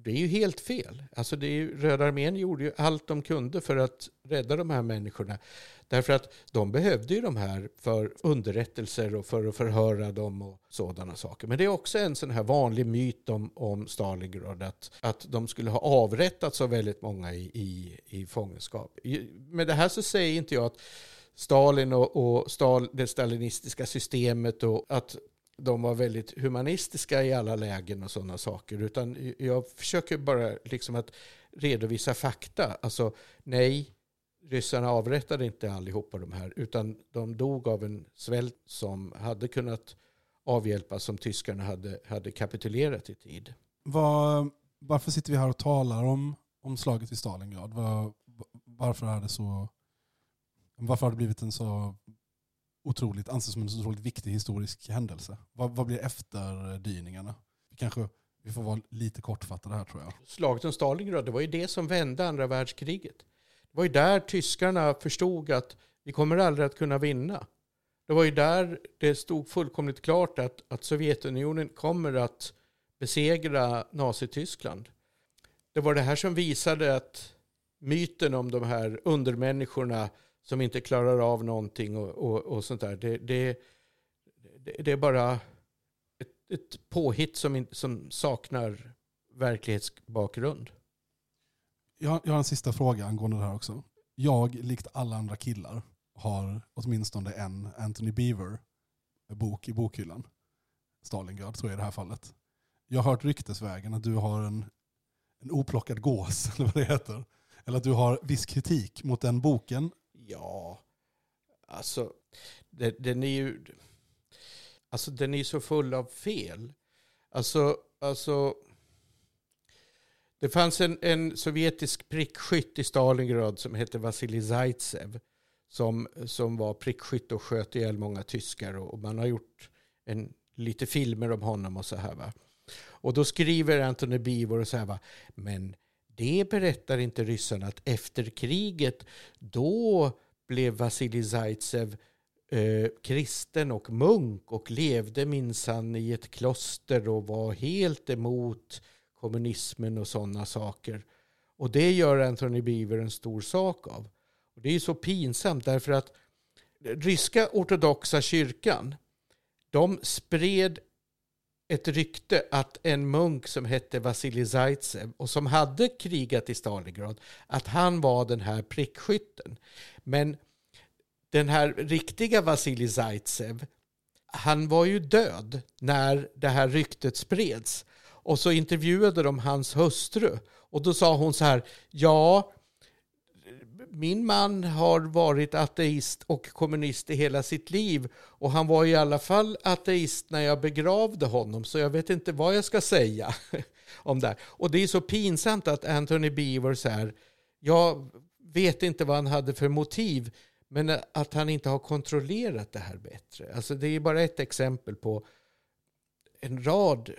Det är ju helt fel. Alltså det är ju, Röda armén gjorde ju allt de kunde för att rädda de här människorna. Därför att de behövde ju de här för underrättelser och för att förhöra dem och sådana saker. Men det är också en sån här vanlig myt om, om Stalingrad att, att de skulle ha avrättat så väldigt många i, i, i fångenskap. Med det här så säger inte jag att Stalin och, och Stal, det stalinistiska systemet och att de var väldigt humanistiska i alla lägen och sådana saker. Utan jag försöker bara liksom att redovisa fakta. Alltså nej, ryssarna avrättade inte allihopa de här, utan de dog av en svält som hade kunnat avhjälpas om tyskarna hade, hade kapitulerat i tid. Var, varför sitter vi här och talar om, om slaget i Stalingrad? Var, varför är det så... Varför har det blivit en så otroligt, anses som en otroligt viktig historisk händelse? Vad, vad blir efterdyningarna? Vi kanske vi får vara lite kortfattade här tror jag. Slaget om Stalingrad, det var ju det som vände andra världskriget. Det var ju där tyskarna förstod att vi kommer aldrig att kunna vinna. Det var ju där det stod fullkomligt klart att, att Sovjetunionen kommer att besegra Nazityskland. Det var det här som visade att myten om de här undermänniskorna som inte klarar av någonting och, och, och sånt där, det, det, det, är bara ett, ett påhitt som, som saknar verklighetsbakgrund. Jag, jag har en sista fråga angående det här också. Jag, likt alla andra killar, har åtminstone en Anthony Beaver-bok i bokhyllan. Stalingrad tror jag i det här fallet. Jag har hört ryktesvägen att du har en, en oplockad gås, eller vad det heter. Eller att du har viss kritik mot den boken. Ja, alltså den är ju alltså, den är så full av fel. Alltså, alltså det fanns en, en sovjetisk prickskytt i Stalingrad som hette Vasilij Zaitsev. Som, som var prickskytt och sköt ihjäl många tyskar. Och, och man har gjort en, lite filmer om honom och så här. Va? Och då skriver Anthony Beevor och så här. Va? Men det berättar inte ryssarna att efter kriget då blev Vasilij Zaitsev eh, kristen och munk och levde minsann i ett kloster och var helt emot kommunismen och sådana saker. Och det gör Anthony Beaver en stor sak av. Och det är så pinsamt därför att ryska ortodoxa kyrkan de spred ett rykte att en munk som hette Vasilij Zaitsev och som hade krigat i Stalingrad, att han var den här prickskytten. Men den här riktiga Vasilij Zaitsev, han var ju död när det här ryktet spreds. Och så intervjuade de hans hustru. Och då sa hon så här, ja, min man har varit ateist och kommunist i hela sitt liv. Och han var i alla fall ateist när jag begravde honom. Så jag vet inte vad jag ska säga om det. här. Och det är så pinsamt att Anthony Beaver säger, jag vet inte vad han hade för motiv. Men att han inte har kontrollerat det här bättre. Alltså det är bara ett exempel på en rad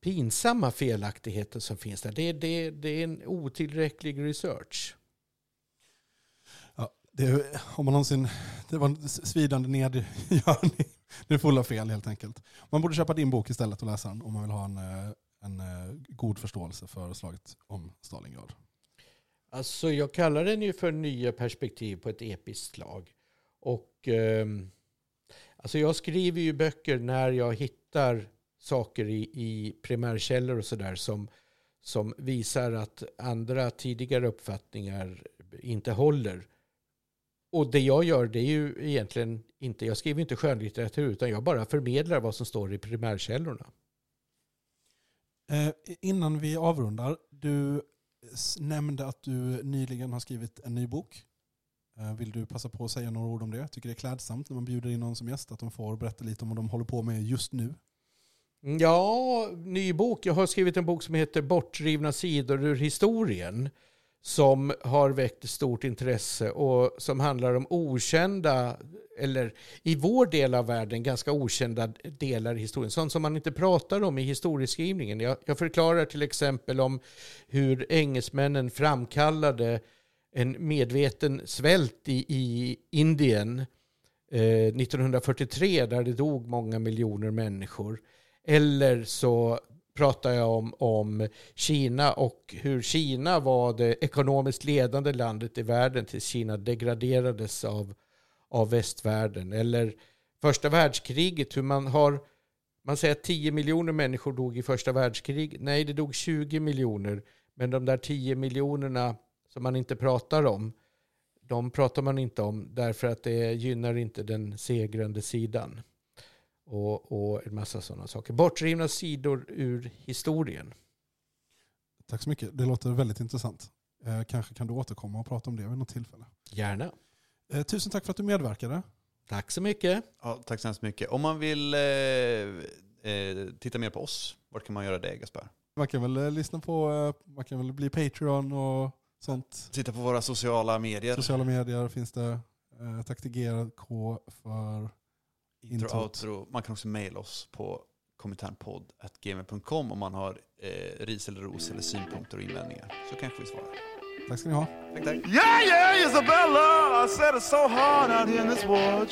pinsamma felaktigheter som finns där. Det, det, det är en otillräcklig research. Det, om man någonsin, det var en svidande nedgörning. Det är fulla fel helt enkelt. Man borde köpa din bok istället och läsa den om man vill ha en, eh, en eh, god förståelse för slaget om Stalingrad. Alltså jag kallar den ju för nya perspektiv på ett episkt slag. Och eh, alltså jag skriver ju böcker när jag hittar saker i, i primärkällor och sådär som, som visar att andra tidigare uppfattningar inte håller. Och det jag gör det är ju egentligen inte, jag skriver inte skönlitteratur utan jag bara förmedlar vad som står i primärkällorna. Eh, innan vi avrundar, du nämnde att du nyligen har skrivit en ny bok. Eh, vill du passa på att säga några ord om det? Jag tycker det är klädsamt när man bjuder in någon som gäst att de får berätta lite om vad de håller på med just nu. Ja, ny bok. Jag har skrivit en bok som heter Bortrivna sidor ur historien. Som har väckt stort intresse och som handlar om okända, eller i vår del av världen ganska okända delar i historien. Sånt som man inte pratar om i historieskrivningen. Jag, jag förklarar till exempel om hur engelsmännen framkallade en medveten svält i, i Indien eh, 1943 där det dog många miljoner människor. Eller så pratar jag om, om Kina och hur Kina var det ekonomiskt ledande landet i världen tills Kina degraderades av, av västvärlden. Eller första världskriget, hur man har man säger att 10 miljoner människor dog i första världskriget. Nej, det dog 20 miljoner. Men de där 10 miljonerna som man inte pratar om, de pratar man inte om därför att det gynnar inte den segrande sidan. Och, och en massa sådana saker. Bortrivna sidor ur historien. Tack så mycket. Det låter väldigt intressant. Eh, kanske kan du återkomma och prata om det vid något tillfälle. Gärna. Eh, tusen tack för att du medverkade. Tack så mycket. Ja, tack så hemskt mycket. Om man vill eh, eh, titta mer på oss, vart kan man göra det Gaspar? Man kan väl eh, lyssna på, eh, man kan väl bli Patreon och sånt. Titta på våra sociala medier. Sociala medier finns det. Eh, tack till GRK för Intro, outro. Man kan också mejla oss på kominternpodd.gmail.com om man har eh, ris eller ros eller synpunkter och invändningar. Så kanske vi svarar. Tack ska ni ha. Tack, tack. Yeah, yeah, Isabella. I said it's so hard out here in this world,